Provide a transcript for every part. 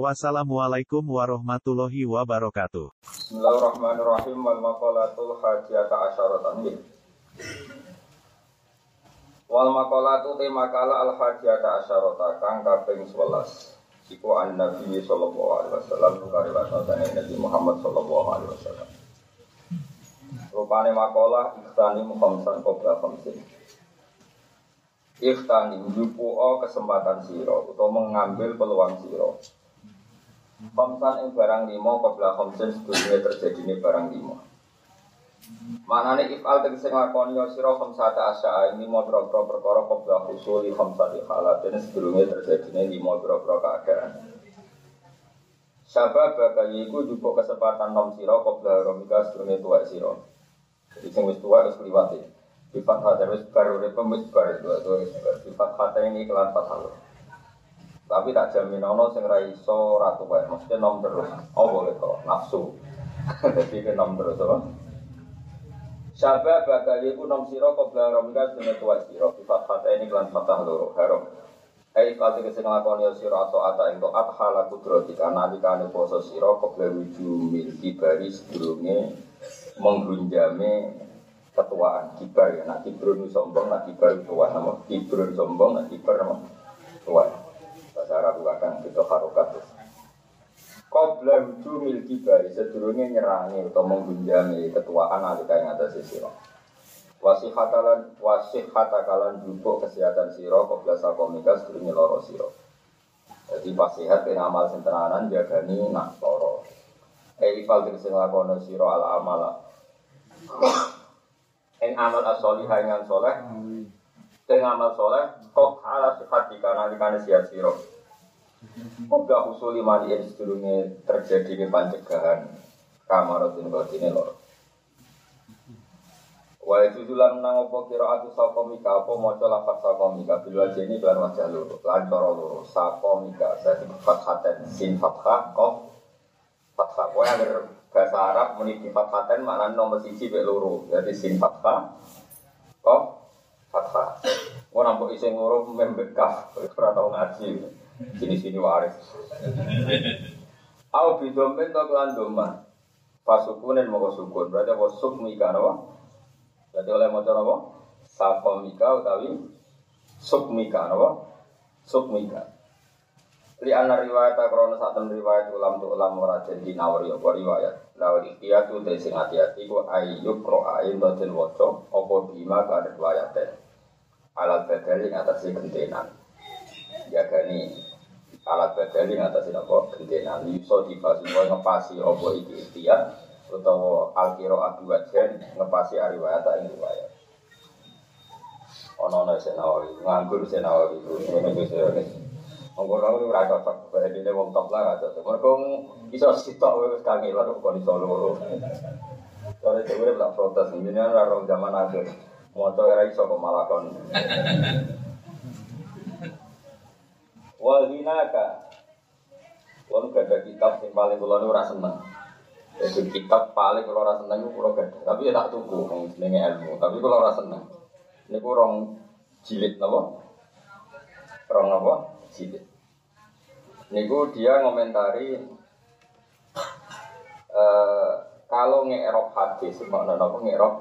Wassalamualaikum warahmatullahi wabarakatuh. Bismillahirrahmanirrahim. Wal maqalatul hajiyata asyaratan Wal maqalatu te makalah al hajiyata asyarata kang kaping 11 iku an Nabi sallallahu alaihi wasallam kariwatane Nabi Muhammad sallallahu alaihi wasallam. Rupane makalah ikhtani mukhamsan qabla khamsin. Ikhtani jupuo kesempatan siro atau mengambil peluang siro Khamsan ing barang limo qabla khamsin sebelumnya terjadi ini barang limo. Manane ifal tegese nglakoni ya sira khamsata asya ini mau boro perkara qabla husuli halat ini sebelumnya terjadi ini limo boro keadaan. Sabab bagai iku juga kesempatan nom sira qabla romika sebelumnya tua sira. Jadi sing wis tua wis kliwat Sifat hati wis baru urip wis baru itu sifat hati ini kelan fatal. Tapi tak jamin ono sing ra iso ratu wae, mesti nom terus. Oh boleh kok, nafsu. Jadi ke nom terus apa? Syabab bakal iku nom sira qabla ramika dene tuwa sira. Sifat fata ini kelan fatah loro. Haram. Hei kalau kita ngelakoni sira atau ata ing taat hala kudrotika nalikane poso sira qabla wuju milki bari sedurunge menggunjame ketuaan. Kibar ya. Nak kibrun sombong nak kibar tua nama kibrun sombong nak kibar nama tua bahasa Arab akan kita harokat Qabla hujumil kibari sedurunge nyerangi atau menggunjami ketuaan alika yang atas siro. Wasih hatalan wasih hatakalan jubuk kesehatan siro qabla sakomika sedurunge loro siro. Jadi pas sehat kena amal sentenanan jagani nak loro. Eifal tegese nglakono siro ala amala. Ing amal as-solihah soleh. Ing amal soleh kok ala sifat dikana dikana sihat siro. Moga usuli mali yang sedurungnya terjadi di pancegahan kamarotin batine lor. Wa itu nang apa kira aku sakomika apa maca lafaz sakomika bil wajeni lan wajah loro lan cara sakomika dadi fathaten sin fathah kof fathah kowe agar bahasa Arab muni fathaten maknane nomor siji mek loro sin fathah kof fathah. Ora nampak iseng membekah ora tau ngaji. Sini-sini waris. Au bidomen to kelan doma. Pasukunen mau sukun. Berarti apa sukmika napa? Berarti oleh maca napa? Sakomika utawi sukmika napa? Sukmika. Li ana riwayat krono sak riwayat ulam tu ulam ora jadi nawari apa riwayat. Lawal ikhtiyatu te sing hati-hati ku ayyuk ro'ain to den waca apa bima ka riwayaten. Alat badali ngatasi gentenan. Ya gani alat badali ngatasi apa gentenan iso dibasi wae ngepasi apa iki ikhtiar utawa alkiro adu wajan ngepasi riwayat ing riwayat. Ono ono senawi nganggur senawi itu ngene wis Monggo ora ora cocok, bedine wong top lah ra cocok. Mergo iso sitok wis kangelan kok iso loro. Soale dhewe tak protes, ini ora rong zaman akhir. Moto ora iso kok malah. Hinaka. Kulo gak ada kitab yang paling kulo ini ora seneng. Jadi kitab paling kulo ora seneng kulo gak. Tapi ya tak tuku wong jenenge ilmu. Tapi kulo ora seneng. Ini kurang jilid napa? Rong napa? Jilid. Niku dia ngomentari uh, kalau ngerok hadis, makna napa ngerok.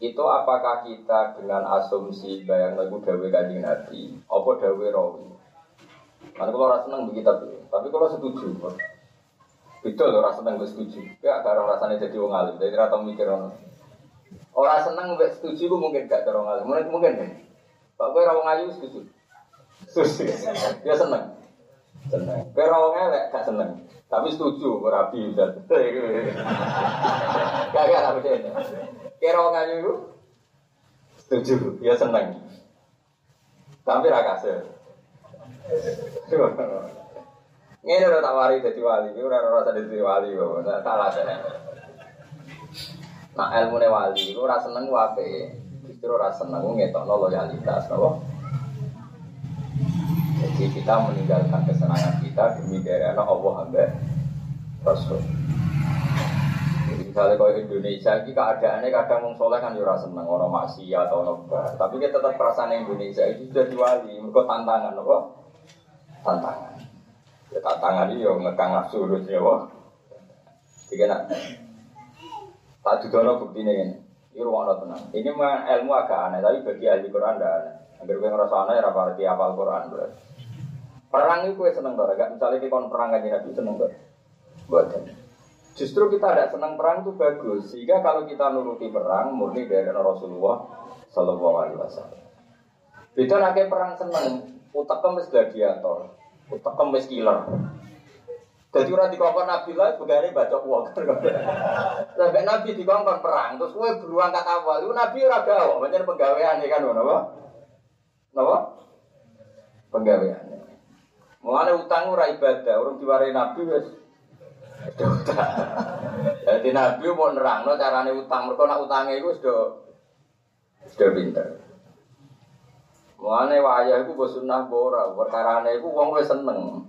Itu apakah kita dengan asumsi bayang lagu dawe kanjeng Nabi, apa dawe rawi? Mana kalau rasa seneng begitu tapi kalau setuju, loh rasa seneng setuju. Ya kalau rasanya jadi wong alim, jadi rata mikir orang. Orang seneng setuju, gue mungkin gak orang alim, mungkin mungkin kan. Pak gue rawang ayu setuju, setuju, dia seneng, seneng. Gue rawang elek gak seneng, tapi setuju, berapi udah. Gak gak ini. Kira ngayu itu setuju, ya seneng. Tapi rakase. Ini udah tak wali jadi wali, ini udah rasa jadi wali kok, salah saya. Nah ilmu wali itu rasa seneng wape, justru rasa seneng ngetokno loyalitas, napa? Jadi kita meninggalkan kesenangan kita demi daerah Allah hamba Rasul. Misalnya kalau Indonesia ini keadaannya kadang mau soleh kan jurah ya seneng orang maksiat atau nobar. Tapi kita tetap perasaan Indonesia itu sudah diwali, mereka tantangan apa? Tantangan. Ya tantangan ini yang ngekang nafsu ya wah. Jadi nak tak judono bukti ini. Ini ruang tenang. Ini ilmu agak aneh, tapi bagi ahli Quran tidak aneh. Agar gue ngerasa aneh, ya rapati apal Quran berarti. Perang itu gue seneng gak misalnya kita perang aja nabi seneng tuh. Buatnya. Justru kita ada senang perang itu bagus, sehingga kalau kita nuruti perang murni dari Rasulullah Sallallahu Alaihi Wasallam. Beda nake perang seneng, utak kemis gladiator, utak kemis killer. Jadi orang dikongkon Nabi lah, begini baca uang. Sampai Nabi dikongkon perang, terus gue beruang kata awal, itu Nabi raga, macam penggawean ya kan, apa? Apa? Penggawean. Mulane utang ora ibadah, urung diwarai Nabi wis Jadi Nabi mau nerangno carane utang, mergo nak utange iku sudah sudah pinter. Mulane wayah iku mbok sunah mbok ora, perkarane iku wong wis seneng.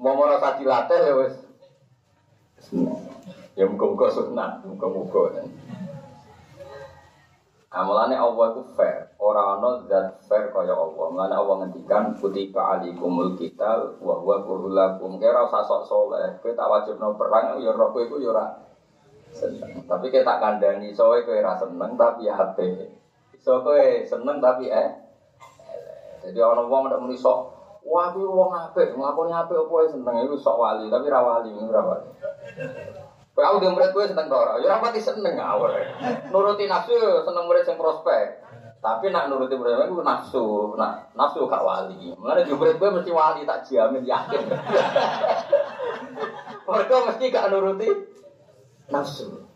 Mau merasa dilatih ya wis seneng. Ya muga-muga sunah, muga-muga. Amalane Allah itu fair, orang ana zat fair kaya Allah. Mulane Allah ngendikan kutiba alikumul qital wa huwa kurulakum. Kira usah sok saleh, kowe tak wajibno perang ya roh iku ya ora seneng. Tapi kowe tak kandhani sowe kowe ora seneng tapi ya hati. Iso kowe seneng tapi eh jadi orang wong ndak muni sok Wah, kuwi wong apik, nglakoni apik wae seneng iku sok wali, tapi ra wali, ora wali. Aku dia murid gue seneng ora? Ya pati seneng awal. Nuruti nafsu seneng murid yang prospek. Tapi nak nuruti murid gue nafsu, nak nafsu gak wali. Mulane di murid gue mesti wali tak jamin yakin. Mereka mesti gak nuruti nafsu.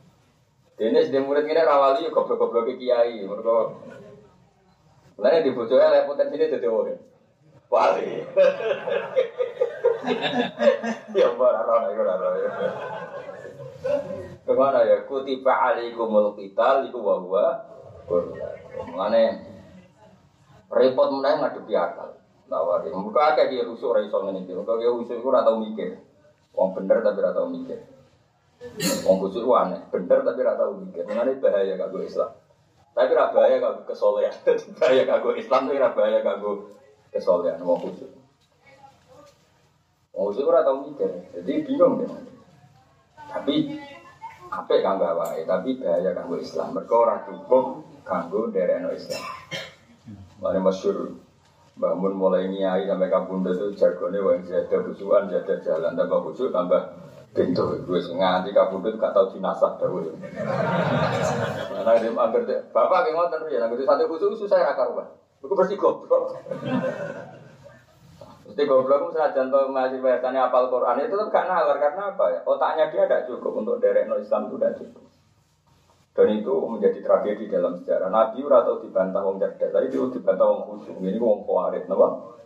Dene sedih murid ini rawali yo goblok-goblok kiai. Mereka Mulane di bojone lek potensi ini dadi wong. Wali. Ya ora ora Bagaimana ya? Kutiba alaikumul qital iku wa huwa Mengenai repot meneh ngadepi akal. Tawari. Muka akeh dia rusuk ora iso ngene iki. Muka dia rusuk iku ora tau mikir. Wong bener tapi ora tau mikir. Wong kusuk aneh, bener tapi ora tau mikir. Mengenai bahaya kanggo Islam. Tapi ora bahaya kanggo kesolehan. bahaya kanggo Islam tapi ora bahaya kanggo kesolehan wong kusuk. Wong kusuk ora tau mikir. Jadi bingung deh. Tapi apik kanggo awake, tapi bahaya kanggo Islam. Mergo ora cukup kanggo derekno Islam. Mane masyhur bangun mulai niai sampai kabunda itu jargonnya wong jaga busuan jaga jalan tambah busuk tambah pintu. Gue nganti kabunda gak tau dinasah dahulu karena dia angker bapak yang ngotot ya. Nggak satu busuk susah ya akar pak itu pasti goblok Mesti goblok itu senajan tuh masih bahasannya apal Quran itu tetap gak nalar karena apa ya? Otaknya dia tidak cukup untuk derek no Islam itu tidak cukup. Dan itu menjadi tragedi dalam sejarah. Nabi ora tau dibantah wong cerdas, itu dibantah wong khusyuk. Ini wong kuarit, napa?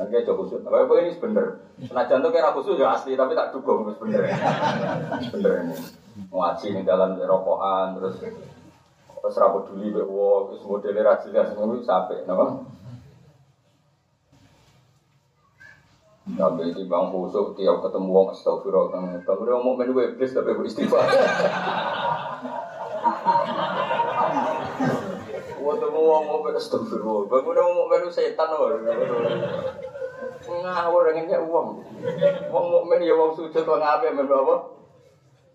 Nanti aja. Tapi apa ini bener? Senajan tuh kira khusyuk ya asli, tapi tak dukung terus bener. bener ini. Ngaji nih dalam rokokan terus terus rapat dulu bewo, terus modelnya rajin semua sampai, napa? Nabi di bang khusuk tiap ketemu wong astagfirullah kang kamu mau menu iblis tapi gue istighfar. Ketemu wong mau astagfirullah, bangun mau menu setan loh. Ngawur dengan uang. Wong mukmin ya wong sujud wong ngapain menu apa?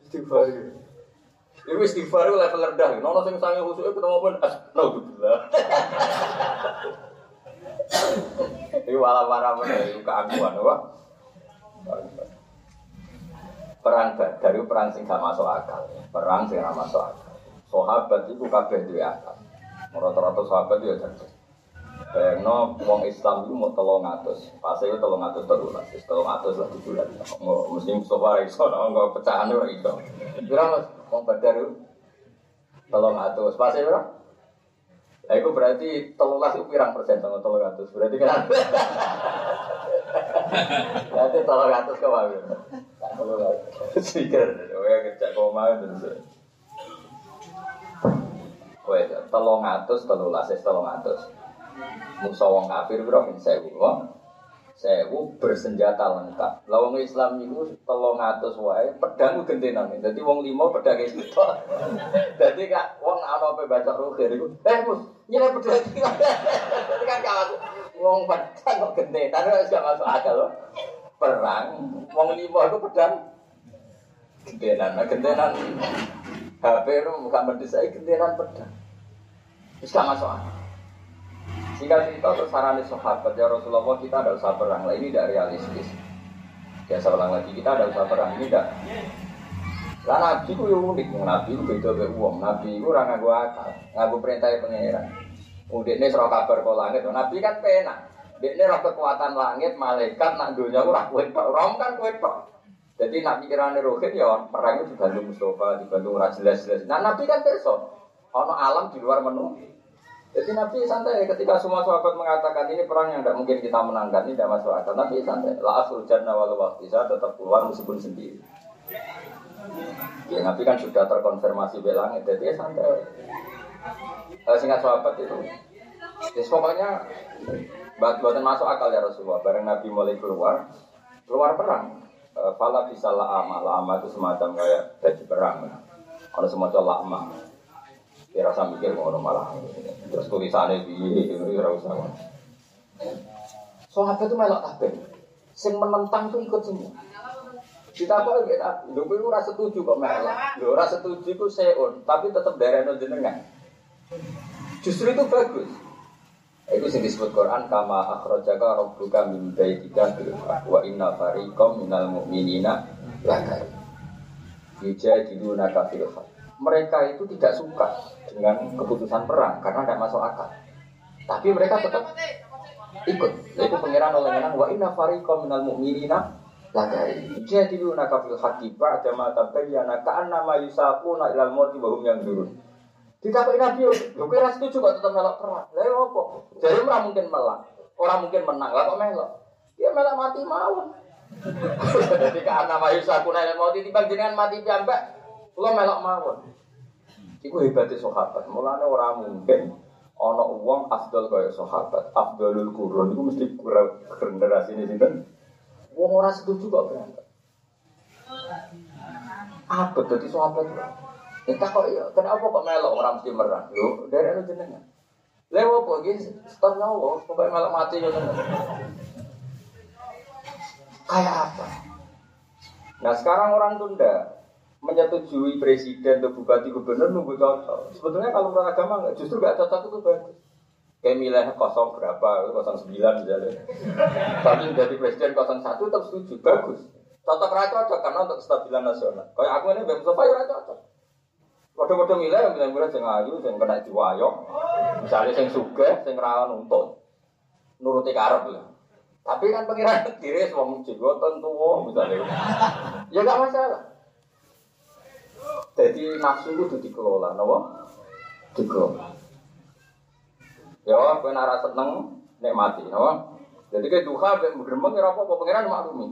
Istighfar. Iku istighfar level rendah. Nono sing sange khusuk ketemu pun astagfirullah. Ini wala wala mana itu apa? Perang dari perang sing gak masuk akal, perang sing gak masuk akal. Sahabat itu kabeh duwe akal. Rata-rata sahabat ya cerdas. Bayangno wong Islam itu mau tolong atus, pas itu tolong atus terulas, tolong atus lah bulan. Mesti Mustafa iso, nggak pecahan itu. Kira mas, wong Badar itu tolong atus, itu Nah, itu berarti telulas itu pirang persen sama telur ratus. Berarti kan? Berarti telur ratus ke mana? Telur ratus. Sikir, ya kerja koma itu. Wes, telung atus, telulas, telung atus. Musa wong kafir bro, sewu. Wong sewu bersenjata lengkap. Lah wong Islam itu telung atus wae, pedang gentenan. Jadi wong lima pedang itu. Jadi kak, wong apa baca rukhir itu, eh mus, nyilai pedang Jadi kan gak Wong pedang kok gentenan, itu gak masuk akal loh. Perang, wong lima itu pedang gentenan, nah gentenan. HP itu bukan mendesak gentenan pedang. Terus gak masuk akal. Singkat cerita terus sarani sahabat ya Rasulullah kita ada usaha perang lah ini tidak realistis. Biasa ulang lagi kita ada usaha perang ini tidak. Lah Nabi itu yang unik, Nabi itu beda be uang. Nabi itu orang ngaku akal, ngaku perintah pangeran. Udik ini serah kabar ke langit, Nabi kan pena. Dia ini roh kekuatan langit, malaikat, nak dunia itu roh kuat Rom kan kuat Jadi nak pikirannya rohit ya perang itu dibantu Mustafa, dibantu Raja jelas-jelas. Nah Nabi kan besok, ono alam di luar menu. Jadi Nabi santai ketika semua sahabat mengatakan ini perang yang tidak mungkin kita menangkan, ini tidak masuk akal. Nabi santai. La asul jannah walau waktu saya tetap keluar meskipun sendiri. Ya Nabi kan sudah terkonfirmasi belangnya, jadi ya santai. Eh, singkat sahabat itu. Ya, pokoknya buat buatan masuk akal ya Rasulullah. Bareng Nabi mulai keluar, keluar perang. Fala eh, bisa la'ama, la'ama itu semacam kayak baju perang. Ada semacam la'ama. Ya rasa mikir ngono malah. Terus tulisannya di itu ya usah. Sahabat itu melok kabeh. Sing menentang tuh ikut semua. Kita kok gitu, lho kowe ora setuju kok melok. Lho ora setuju ku seun, tapi tetap darahno jenengan. Justru itu bagus. Itu sing disebut Quran kama akhrajaka rabbuka min baitika bil wa inna fariqam minal mu'minina lakar. Yujadiluna kafir mereka itu tidak suka dengan keputusan perang karena tidak masuk akal. Tapi mereka tetap ikut. Itu pengiran oleh menang wa inna fariqam minal mu'minina lagari. Jadi lu nakafil haqi ba'da ma tabayyana ka'anna ma yusaquna ilal mauti wa hum yanzurun. Ditakoki Nabi, lho kowe ora setuju kok tetep melok perang. Lah ya apa? Jadi ora mungkin melak. Ora mungkin menang. Lah kok melok? Ya melok mati mawon. Jadi ka'anna ma yusaquna ilal mauti timbang jenengan mati piyambak. Kula melok mawon. Iku hebatnya sahabat. Mulanya orang mungkin ono uang afdal kaya sahabat. Afdalul kurun itu mesti kurang generasi ini sih Uang orang setuju kok berangkat. Apa tadi sahabat? Entah kok iya, kenapa kok melok orang mesti merah? Lho, dari itu jenengan. Lewat apa gitu? Setelah nyawa, pokoknya melok mati ya Kayak apa? Nah sekarang orang tunda menyetujui presiden atau bupati gubernur nunggu cocok. Sebetulnya kalau menurut agama enggak, justru enggak cocok itu bagus. Kayak milih kosong berapa, kosong sembilan misalnya. Tapi jadi presiden kosong satu tetap setuju, bagus. Cocok raja cocok karena untuk kestabilan nasional. Kayak aku ini Bang Mustafa ya cocok. Waduh-waduh milih yang milih-milih yang ayu, yang kena diwayong. Misalnya yang suge, yang rawan untuk nuruti karep lah. Tapi kan pengiran diri semua jigotan tua misalnya. Ya enggak masalah. Jadi nafsu itu dikelola, nopo? Dikelola. Ya, kowe nara seneng nikmati, nopo? Jadi kayak duha, bergemeng ya apa-apa, pengiran maklumi.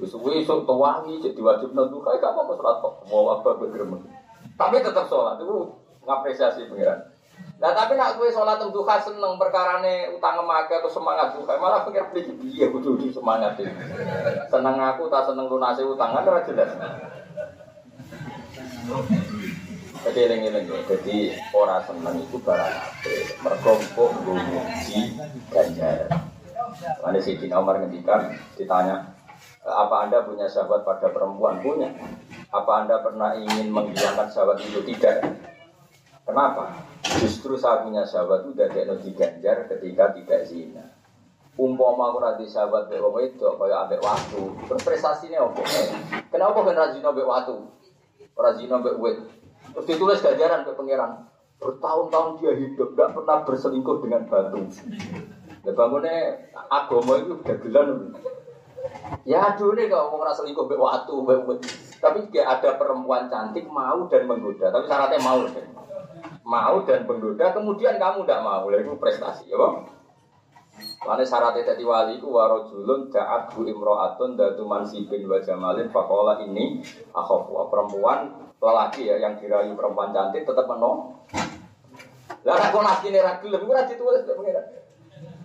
Wis suwe esuk tuwangi jadi wajib nang duha, gak apa-apa kok. Mau apa bergemeng. Tapi tetap sholat itu ngapresiasi pengiran. Nah tapi nak gue sholat duha seneng perkarane utang emaga atau semangat duha malah pikir pikir dia kudu semangat ini. Seneng aku tak seneng lunasi utangan ora jelas. Jadi eling-eling ya, jadi orang seneng itu barang apa? Mergompok di ganjar. Mana si Dina Umar ngendikan ditanya, apa anda punya sahabat pada perempuan punya? Apa anda pernah ingin menghilangkan sahabat itu tidak? Kenapa? Justru saya punya sahabat itu dari di ganjar ketika tidak zina. Umpama aku nanti sahabat be itu kaya ambek waktu. Terus prestasinya apa? Kenapa kan rajin ambek waktu? Orang zina mbak wet. Terus ditulis ganjaran ke pangeran. Bertahun-tahun dia hidup, gak pernah berselingkuh dengan batu. Ya bangunnya agama itu udah gelan. Ya aduh nih kalau mau ngerasa selingkuh mbak waktu, wet. Tapi dia ada perempuan cantik mau dan menggoda. Tapi syaratnya mau. Mau dan menggoda, kemudian kamu tidak mau. Itu prestasi, ya bang. Lane syarat dadi wali ku warajulun da'at bu imro'atun datu mansibin wa jamalin faqala ini akhafu perempuan lelaki ya yang dirayu perempuan cantik tetap menolak Lah nasi ini ragu lebih ora ditulis mbek pengiran.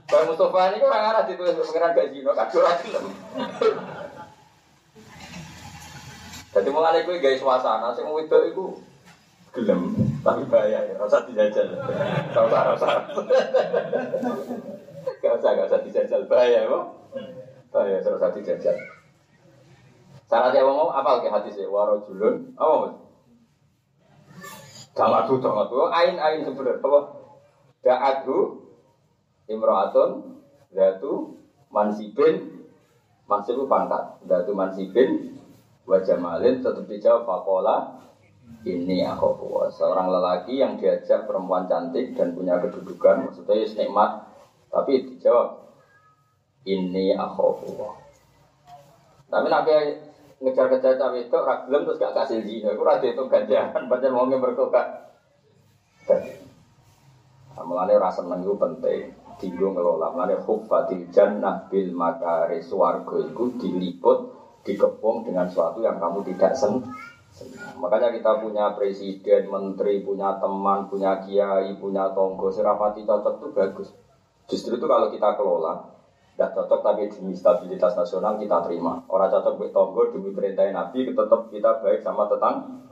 Bang Mustafa ini orang arah ditulis mbek pengiran gak zina, ora gelem. Jadi mulai gue guys suasana, wedok itu gelem, tapi bahaya ya, rasa dijajal. Gak usah, gak usah. Gak usah, gak usah dijajal, bahaya ya, bahaya, rasa dijajal. Syaratnya mau apa lagi hati sih? Warojulun, apa mas? Jangan tuh, jangan tuh. Ain ain sebenarnya apa? Da'atu imro'atun datu mansibin mansib pangkat datu mansibin wajah malin tetap dijawab fakola ini aku puas seorang lelaki yang diajak perempuan cantik dan punya kedudukan maksudnya nikmat tapi dijawab ini aku puas tapi nabi ngejar-ngejar cawe itu ragilem terus gak kasih zina itu rada itu ganjaran baca mau berkokak Mulane rasa seneng itu penting. Tinggu ngelola. Mulane huffatil jannah bil makari swarga itu diliput, dikepung dengan sesuatu yang kamu tidak sen. Makanya kita punya presiden, menteri, punya teman, punya kiai, punya tonggo, serapati cocok itu bagus. Justru itu kalau kita kelola, tidak cocok tapi demi stabilitas nasional kita terima. Orang cocok buat tonggo demi perintah Nabi, tetap kita baik sama tetang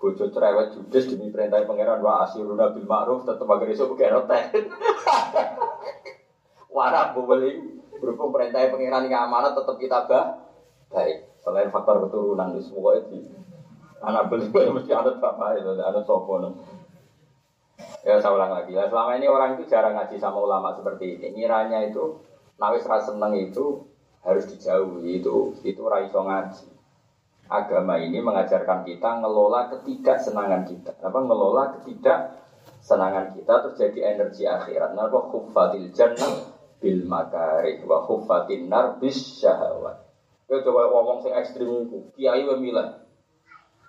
bojo cerewet judes demi perintah pangeran wa asiruna bil ma'ruf tetep agar iso pakai rotek. Warak bubeling berhubung perintah pangeran yang amanat tetap kita bah baik. Selain faktor keturunan di semua itu anak beli mesti ada bapak itu ada sopo Ya saya ulang lagi ya selama ini orang itu jarang ngaji sama ulama seperti ini. Ngiranya itu nawis rasa seneng itu harus dijauhi itu itu raiso ngaji agama ini mengajarkan kita ngelola ketidaksenangan kita. Apa ngelola ketidaksenangan kita terjadi energi akhirat. Nah, apa khuffatil jannah bil makari wa khuffatin nar bis syahawat. Kau coba ngomong sing ekstrim itu, kiai wa milah.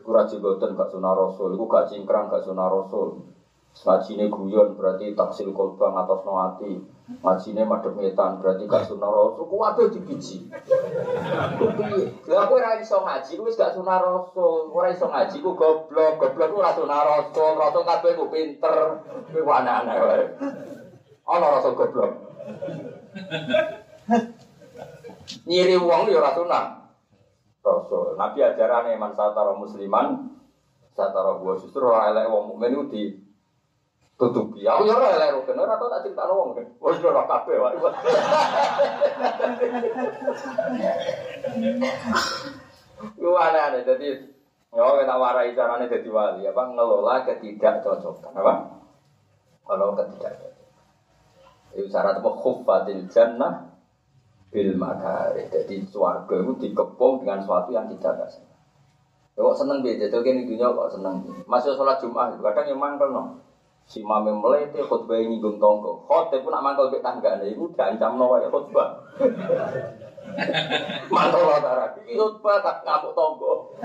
Iku ra jigoten gak sunah rasul, iku gak cingkrang gak sunah rasul. Ngajine guyon berarti taksil kolbang atas noati. Ngajine madhep ngetan berarti gak sunah rasul. Ku waduh dibiji. Lah kowe ora iso ngaji, wis gak sunah. Ora iso ngaji ku goblok, goblok ora sunah rasul. Rasul kabeh ku pinter. Ku aneh-aneh wae. Ana rasul goblok. Nyiri wong ya ora sunah. Rasul. Nabi ajarane man satara musliman satara gua justru ora elek wong mukmin di tutupi. Aku ya ora elek rukun, ora tau tak critakno wong. Wis ora kabeh wae. Lu aneh-aneh jadi Ya, kita warai caranya jadi wali, apa ngelola ketidakcocokan, apa? Kalau ketidakcocokan. Itu syarat apa khuffatil jannah bil makari. Jadi suarga itu dikepung dengan sesuatu yang tidak biasa. Ya kok seneng beda, jadi ini dunia kok seneng. Masih sholat Jumat, kadang yang mangkel no. Si mame melete khutbah nyinggung tonggo. Khotbah pun nak mangkel ke tangga nih, itu diancam no ya khutbah. Mantul lah darah, ini khutbah tak ngamuk tonggo.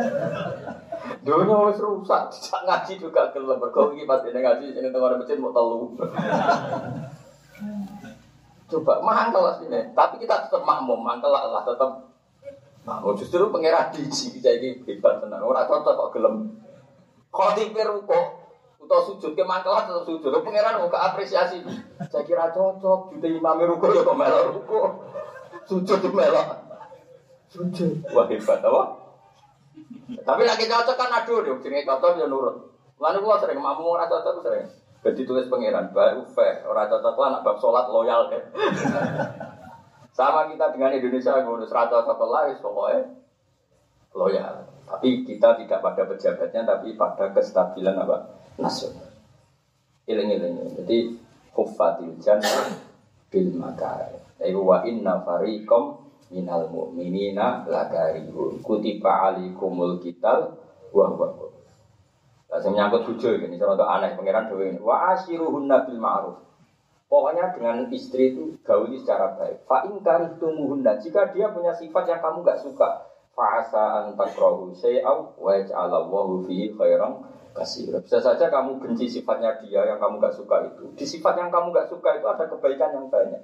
Dunia wis rusak, tidak ngaji juga gelem. Berkau ini pas ini ngaji, ini tengah masjid mau telu. Coba mangkel lah sini, tapi kita tetap makmum, mangkel lah tetap makmum. Justru pengira biji kita ini hebat tenan. Orang cocok kok gelem. Khotibir kok atau sujud ke mangkel tetap sujud. Pangeran kok apresiasi. Saya kira cocok, juta imam ruko ya kok melok ruko. Sujud tuh melok. Sujud. Wah hebat apa? Tapi lagi cocok kan aduh deh, jenenge cocok ya nurut. Lalu gua sering makmum ora cocok sering. Jadi tulis pangeran, baru fair, orang cocok lah, nak bab sholat loyal kan. Sama kita dengan Indonesia, ngurus rata cocok lah, pokoknya loyal. Tapi kita tidak pada pejabatnya, tapi pada kestabilan apa nasional. Iling-iling. Jadi hufatil jannah bil makar. Ibu wa inna fariqom minal mu'minina lakarihun. Kutiba alikumul kital wa huwa saya menyangkut bujo ini, cara untuk aneh pangeran dewi ini. Wa ashiruhun nabil ma'ruf. Pokoknya dengan istri itu gauli secara baik. Fa ingkari tumuhunna. Jika dia punya sifat yang kamu gak suka, fa'asa antakrohu say'aw wa ja'alallahu fihi khairan kasih. Bisa saja kamu benci sifatnya dia yang kamu gak suka itu. Di sifat yang kamu gak suka itu ada kebaikan yang banyak.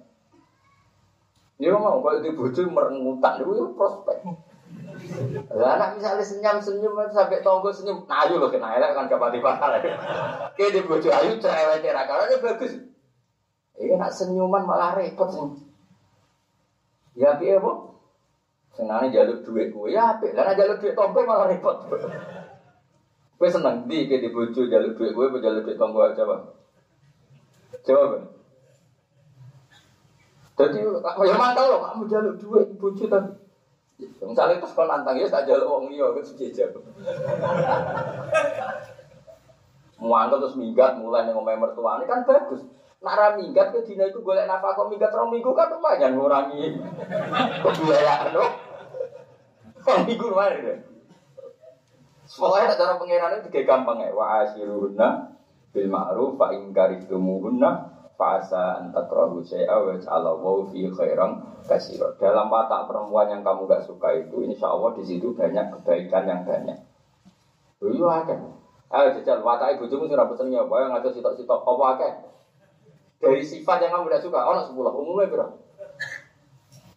Dia mau kalau di bojo merengutan itu prospek. Lah anak misalnya senyum-senyum sampai tonggo senyum, nah ayo loh kena elek kan kapati parah. Kayak di bojo ayu cerewet era karena bagus. Iya nak senyuman malah repot sih. Ya piye apa? Senane jaluk duit gue ya apik. Lah jaluk duit tonggo malah repot. Gue seneng di ke di bojo jaluk duit gue apa jaluk duit tonggo aja, Bang. Jawab. Jadi, ya mantap loh, kamu jaluk duit bojo tadi. Misalnya terus kau nantang ya, tak jaluk uang iya, kan sejejak. Muangkel terus minggat, mulai nih ngomong mertua ini kan bagus. Nara minggat ke dina itu golek nafkah kok minggat rong minggu kan lumayan ngurangi kebiayaan loh. Rong minggu lumayan deh. Pokoknya cara pengiran itu tiga gampang ya. Wa asyiruhunna bil ma'ruf fa in karitumuhunna fa asa an takrahu syai'a wa ja'ala wa fi khairan. Dalam watak perempuan yang kamu gak suka itu insya Allah di situ banyak kebaikan yang banyak. Iya akeh. Ayo jajal watak ibu jumu sing rambut seneng ya, yang ngatur sitok-sitok apa akeh. Dari sifat yang kamu gak suka, ono sepuluh umumnya berapa?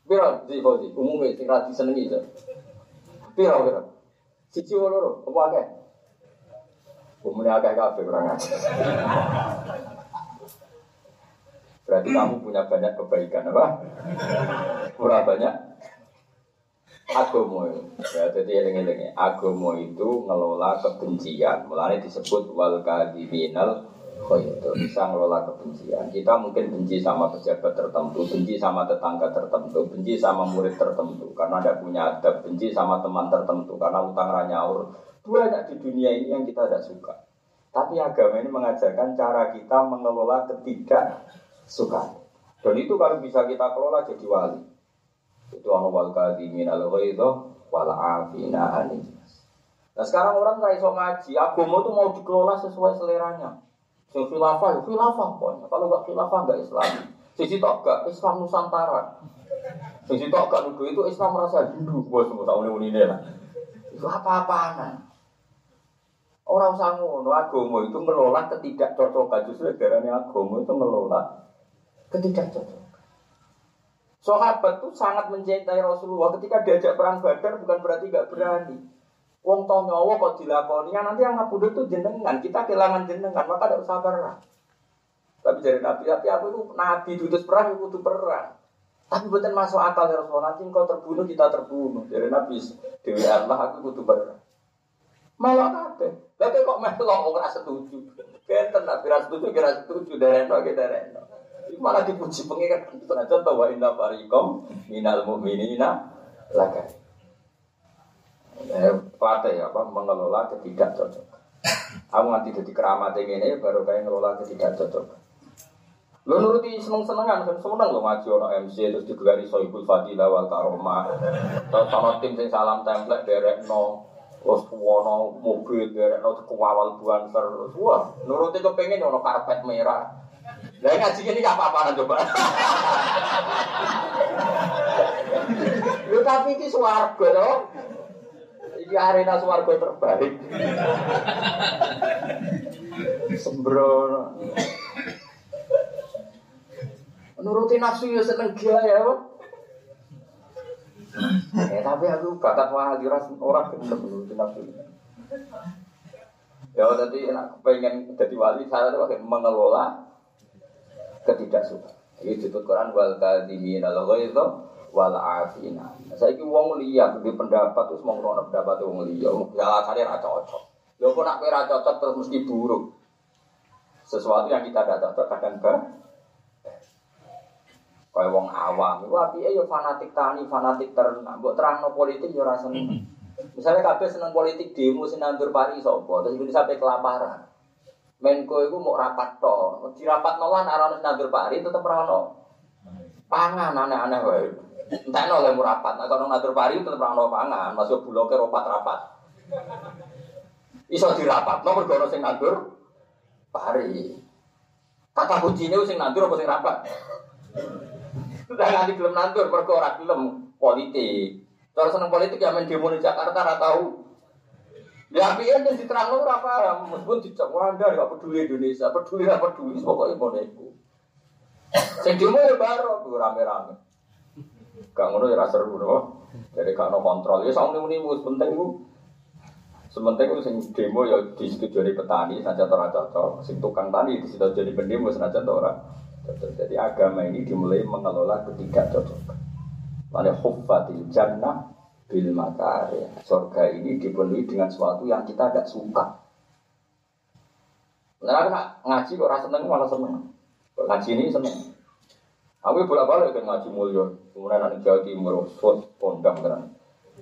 Piro di Fauzi, umumnya sing ra disenengi itu. Piro piro? Siji loro, apa akeh? Umumnya akeh kabeh kurang. Berarti kamu punya banyak kebaikan apa? Kurang banyak agomo ya jadi eling-eling agomo itu ngelola kebencian mulanya disebut wal kadiminal itu bisa ngelola kebencian? Kita mungkin benci sama pejabat tertentu benci sama tetangga tertentu benci sama murid tertentu karena ada punya adab benci sama teman tertentu karena utang ranyaur banyak di dunia ini yang kita tidak suka. Tapi agama ini mengajarkan cara kita mengelola ketidak suka dan itu kalau bisa kita kelola jadi wali. Itu anu wal kadimin al itu wal afina. Nah sekarang orang nggak iso ngaji, agama itu mau dikelola sesuai seleranya. Sing khilafah, ya khilafah pokoknya. Kalau nggak khilafah nggak Islam. Sisi tok gak Islam Nusantara. Sisi tok gak nuduh itu Islam merasa Hindu. Bos semua tahu nih ini lah. Itu apa-apaan. Orang usah ngono, agama itu ngelola ketidakcocokan. Justru darahnya agama itu ngelola ketidakcocokan. Sahabat tuh sangat mencintai Rasulullah ketika diajak perang Badar bukan berarti gak berani. Wong tau nyawa kok dilakoni, ya nanti yang ngabudu tuh jenengan, kita kehilangan jenengan, maka tidak usah perang. Tapi dari Nabi, tapi aku itu Nabi dutus perang, itu perang. Tapi bukan masuk akal ya Rasulullah, nanti kau terbunuh, kita terbunuh. Dari Nabi, Dewi Allah, aku butuh perang. Malah kabeh. Tapi kok melok ora setuju. Kenten Nabi ra setuju, kira setuju, dereno, kira dereno. Itu malah dipuji pengikat Tentu contoh wa inna farikom minal mu'minina laka. Eh, pelatih apa mengelola ketidak cocok. Aku nanti jadi keramat ini baru kayak ngelola ketidak cocok. Lo nuruti seneng senengan kan seneng lo ngaji ono MC terus digelari Soibul Fadilah wal Karomah. Terus ono tim sing salam template derek no. Terus wono mobil derek no kewawal buanser. Wah, nuruti kepengen ono karpet merah. Lah ngaji ini gak apa-apaan coba. Lu tapi ini swarga toh. Iki arena swarga terbaik. Sembrono. Nuruti nafsu ya seneng gaya apa? Eh tapi aku bakat wali orang gelem nuruti nafsu. Ya tadi enak pengen jadi wali saya tuh mengelola ketidaksukaan. Ini disebut Quran wal kadimin al itu wal afina. Saya ki wong liya di pendapat terus mau ngono pendapat wong liya, ya alasannya ra cocok. Lho kok nak ra cocok terus mesti buruk. Sesuatu yang kita tidak cocok kadang ber Kaya wong awam, itu api ya fanatik tani, fanatik ternak. Mbok terangno politik ya ora seneng. Misalnya kabeh seneng politik demo sing nandur pari sapa, terus itu sampai kelaparan. Menko itu mau rapat to, di rapat nolan arah nandur pari tetap rano. Pangan aneh-aneh wae. Entah no mau rapat, nah kalau nandur pari tetap rano pangan, masuk bulognya ropat rapat. Iso dirapat, no bergono sing nandur pari. Kata kuncinya sing nandur apa sing rapat? Sudah nganti belum nandur, mergo ora gelem politik. Terus seneng politik ya main demo di Jakarta ora tahu. Ya api yang diterang lu apa? Meskipun tidak Anda nggak peduli Indonesia, peduli nggak peduli, pokoknya neko. Sing demo ya baru rame-rame. Gak ngono ya seru no. Jadi gak ono kontrol. Ya sama ini penting itu. Sementing itu sing demo ya di situ jadi petani saja tora cocok. Sing tukang tani di situ jadi pendemo saja tora. Jadi agama ini dimulai mengelola ketiga cocok. Mana huffatil jannah bil makari. Surga ini dipenuhi dengan sesuatu yang kita tidak suka. Nah, ngaji kok rasa seneng malah seneng. Ngaji ini seneng. Aku bolak balik kan ngaji mulia. Kemudian anak Jawa Timur, sot pondam kan.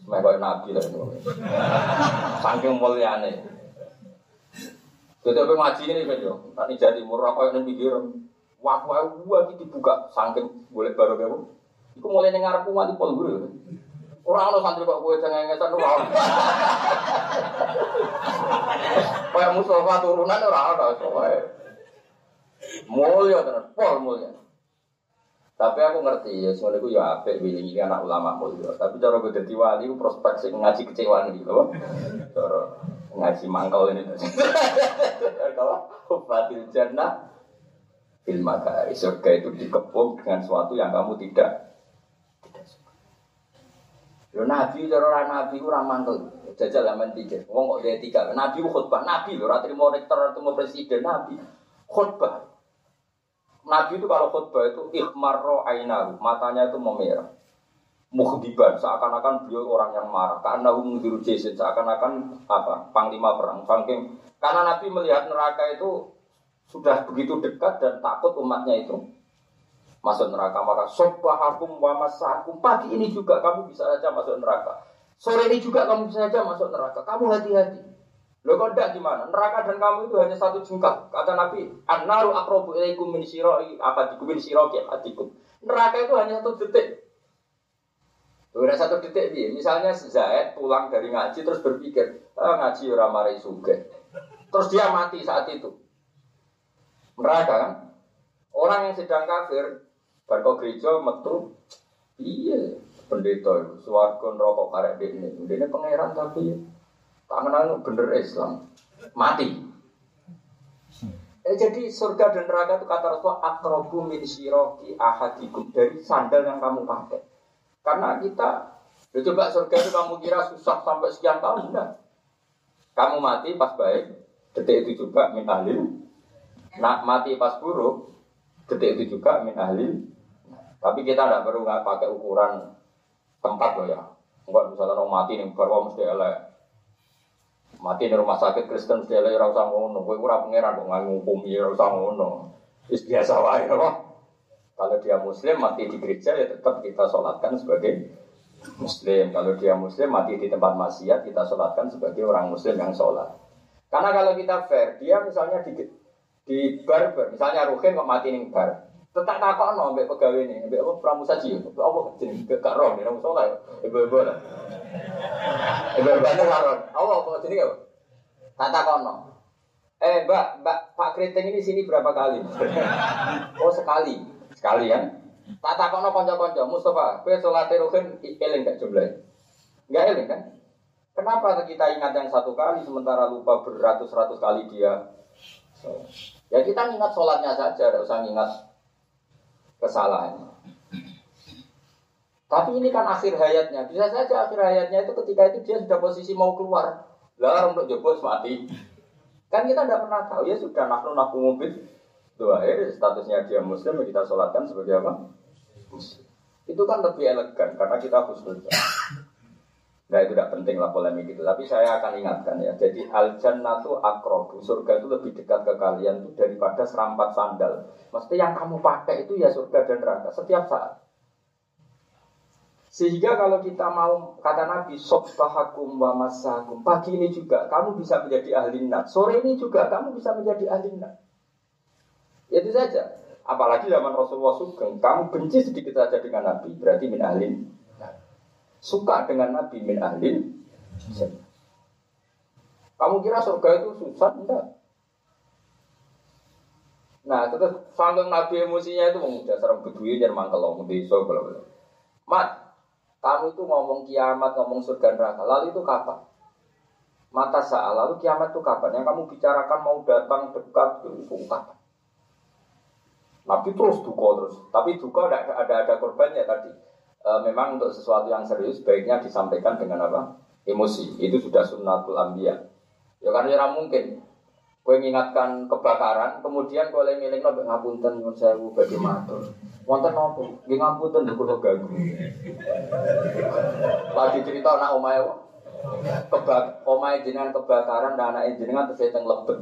Kayak nabi lah itu. Saking muliane. Jadi apa ngaji ini kan yo. Tani Jawa Timur apa yang pikir. Wah, wah, wah, dibuka. Saking boleh baru kamu. Iku mulai dengar aku mati pol guru. Orang lo santri kok gue cengengesan orang. Kayak Mustafa turunan orang ada soalnya. Mulia tenan, pol mulia. Tapi aku ngerti ya, semuanya itu ya apik ini anak ulama mulia. Tapi cara gue jadi wali, prospek sih ngaji kecewaan gitu loh. Cara ngaji mangkal ini. Kalau batil jannah fil makari surga itu dikepung dengan sesuatu yang kamu tidak tidak suka. Yo nabi cara nabi ku ora mantel. Jajal zaman tiga. Wong kok dia tiga. Nabi khutbah. Nabi lho ora trimo rektor atau presiden nabi. Khutbah. Nabi itu kalau khutbah itu ikhmarro ainahu, matanya itu memerah. Mukhdiban, seakan-akan beliau orang yang marah. Karena mengiru jason, seakan-akan apa? Panglima perang, saking. Karena Nabi melihat neraka itu sudah begitu dekat dan takut umatnya itu masuk neraka. Maka sobahakum wa. Pagi ini juga kamu bisa saja masuk neraka. Sore ini juga kamu bisa saja masuk neraka. Kamu hati-hati. Lo kok enggak gimana? Neraka dan kamu itu hanya satu jengkal. Kata Nabi, "An-naru aqrabu ilaikum min syira'i afadikum min syiraqi hatikum." Neraka itu hanya satu detik. Udah satu detik dia. Misalnya Zaid pulang dari ngaji terus berpikir, ah, ngaji ora marai suge. Terus dia mati saat itu. Neraka kan? Orang yang sedang kafir, barco gereja metu, iya pendeta itu, neraka karek ini, ini pangeran tapi Tangan bener Islam. Mati. Eh, jadi surga dan neraka itu kata Rasulullah akrobu min siroki ahadikum dari sandal yang kamu pakai. Karena kita, ya coba surga itu kamu kira susah sampai sekian tahun enggak? Kamu mati pas baik, detik itu juga min ahlil. Nah, mati pas buruk, detik itu juga min ahlil. Tapi kita tidak perlu nggak pakai ukuran tempat loh ya. Enggak misalnya orang mati nih baru mesti elek mati di rumah sakit Kristen dia lagi rasa ngono, gue kurang pangeran dong nggak ya rasa ngono, is biasa wae loh. Kalau dia Muslim mati di gereja ya tetap kita sholatkan sebagai Muslim. Kalau dia Muslim mati di tempat maksiat kita sholatkan sebagai orang Muslim yang sholat. Karena kalau kita fair, dia misalnya di di bar, misalnya Ruhin kok mati nih bar, tetap takut no, ambek pegawai ini, ambek apa pramusaji, apa jenis gak roh, nih nang sholat, ibu-ibu lah. Ibu bantu karon. Allah kok sini kau? Tata kono. Eh mbak, mbak Pak Kriting ini sini berapa kali? oh sekali, sekali kan? Tata kono konco-konco. Mustafa, kue sholat ruhin eling gak jumlah? Gak eling kan? Kenapa kita ingat yang satu kali sementara lupa beratus-ratus kali dia? Ya kita ingat sholatnya saja, tidak usah ingat kesalahannya. Tapi ini kan akhir hayatnya. Bisa saja akhir hayatnya itu ketika itu dia sudah posisi mau keluar. Lah untuk jebol mati. Kan kita tidak pernah tahu ya sudah nafnu nafnu mobil. Akhir statusnya dia muslim ya kita sholatkan sebagai apa? Itu kan lebih elegan karena kita khusus. Nah itu tidak penting lah polemik itu. Tapi saya akan ingatkan ya. Jadi al jannatu akrobu. Surga itu lebih dekat ke kalian itu daripada serampat sandal. Mesti yang kamu pakai itu ya surga dan neraka setiap saat. Sehingga kalau kita mau kata Nabi Sobbahakum wa masakum Pagi ini juga kamu bisa menjadi ahli nak Sore ini juga kamu bisa menjadi ahli ya, Itu saja Apalagi zaman Rasulullah Sugeng Kamu benci sedikit saja dengan Nabi Berarti min ahlin Suka dengan Nabi min ahlin Kamu kira surga itu susah? Enggak Nah, terus sanggung Nabi emosinya itu mau dasar bedui jadi mangkel mau desa kalau Mat, kamu itu ngomong kiamat, ngomong surga neraka. Lalu itu kapan? Mata saat lalu kiamat itu kapan? Yang kamu bicarakan mau datang dekat itu kapan? Nabi terus duka terus. Tapi duka ada ada, ada korbannya tadi. E, memang untuk sesuatu yang serius baiknya disampaikan dengan apa? Emosi. Itu sudah sunnatul ambiya. Ya karena ya mungkin Kue mengingatkan kebakaran, kemudian kue ngiling lo ngapunten nyun sewu bagi matur. Wonten nopo? Nggih ngapunten lho kula ganggu. Lagi cerita anak omae kebak omae jenengan kebakaran dan anak jenengan terus teng lebet.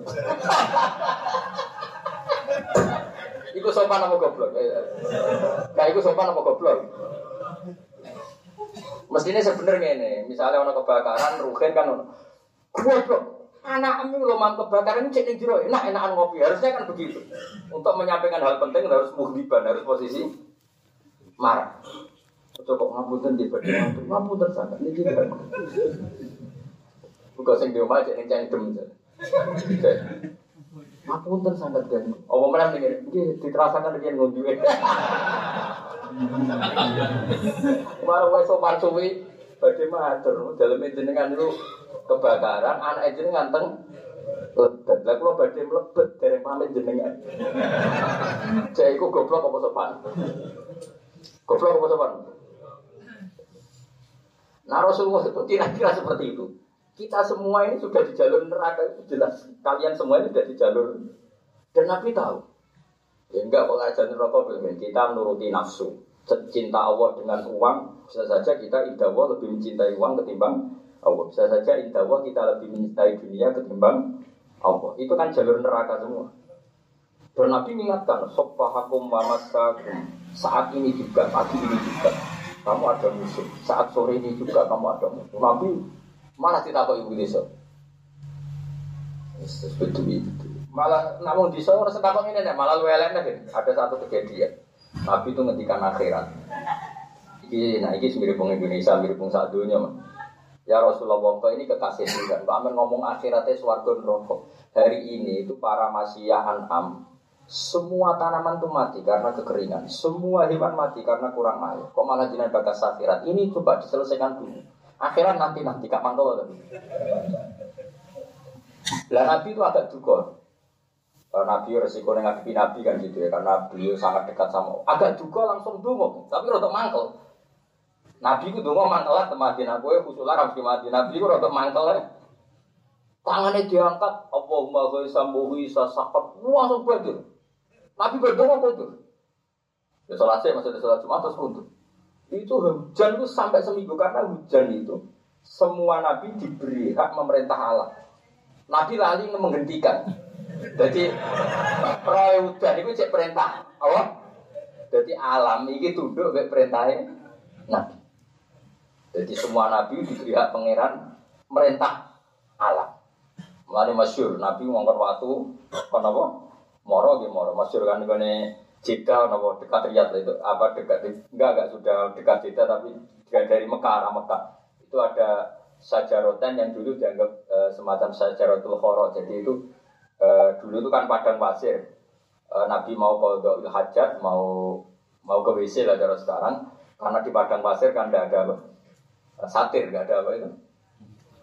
Iku sopan apa goblok? Nah, iku sopan apa goblok? Mestinya sebenarnya ini, misalnya orang kebakaran, rugen kan, goblok, Anak ini lo mampu kebakaran ini cek jero enak enakan ngopi harusnya kan begitu. Untuk menyampaikan hal penting harus muhdiban harus posisi marah. Coba ngapunten di badan ngapunten sangat ini tidak. Bukan sing di rumah cek ning cangkem. Ngapunten sangat kan. Oh mana nih ini diterasakan dengan ngondi. Kemarin wae sopan suwi badhe matur dalam jenengan itu kebakaran anak jenengan nganteng lebet lah kalau badhe mlebet dereng pamit jenengan cek iku goblok apa sopan goblok apa sopan Nah Rasulullah itu kira-kira seperti itu. Kita semua ini sudah di jalur neraka itu jelas. Kalian semua ini sudah di jalur dan Nabi tahu. Ya enggak kalau aja neraka kita menuruti nafsu cinta Allah dengan uang, bisa saja kita indah Allah lebih mencintai uang ketimbang Allah. Bisa saja indah Allah kita lebih mencintai dunia ketimbang Allah. Itu kan jalur neraka semua. Dan Nabi mengingatkan, Sopahakum mamasakum. Saat ini juga, pagi ini juga. Kamu ada musuh. Saat sore ini juga kamu ada musuh. Nabi malah tidak tahu ibu desa. Betul itu. Malah namun di sana setakut ini malah lu Ada satu kejadian. Nabi itu ngendikan akhirat. Iki, nah iki mirip pung Indonesia, mirip pung saat dunia mah. Ya Rasulullah, kok ini kekasih juga. Pak Amin ngomong akhiratnya suarga neraka. Hari ini itu para masyiyah am semua tanaman itu mati karena kekeringan. Semua hewan mati karena kurang air. Kok malah jinak bakas akhirat? Ini coba diselesaikan dulu. Akhirat nanti nanti kapan tadi. Lah Nabi itu agak juga. Nabi resiko ngadepi Nabi kan gitu ya karena beliau sangat dekat sama agak juga langsung dungo tapi rotok mangkel. Nabi itu dungo mangkel lah temati aku ya khusus lah harus mati. Nabi itu rotok mangkel lah. Tangannya diangkat Allahumma ghaisa mughisa sakat langsung berdur Nabi berdungo berdur ya sholat saya ada sholat Jumat terus berdur itu hujan itu sampai seminggu karena hujan itu semua Nabi diberi hak memerintah Allah. Nabi lali menghentikan jadi roy udan itu cek perintah. Apa? Jadi alam ini tunduk ke perintahnya nabi. Jadi semua nabi diberi hak pangeran merintah alam. Mulai masyur nabi ngongkar waktu kon apa? Moro gitu moro masyur kan ini Jeddah nopo dekat Riyadh itu apa dekat enggak enggak sudah dekat Jeddah tapi dari Mekah arah Mekah itu ada sajarotan yang dulu dianggap e, semacam sajarotul khoro jadi itu Eh, dulu itu kan padang pasir. E, Nabi mau ke hajat, mau mau ke WC lah cara sekarang, karena di padang pasir kan tidak ada? Eh, satir, nggak ada apa itu?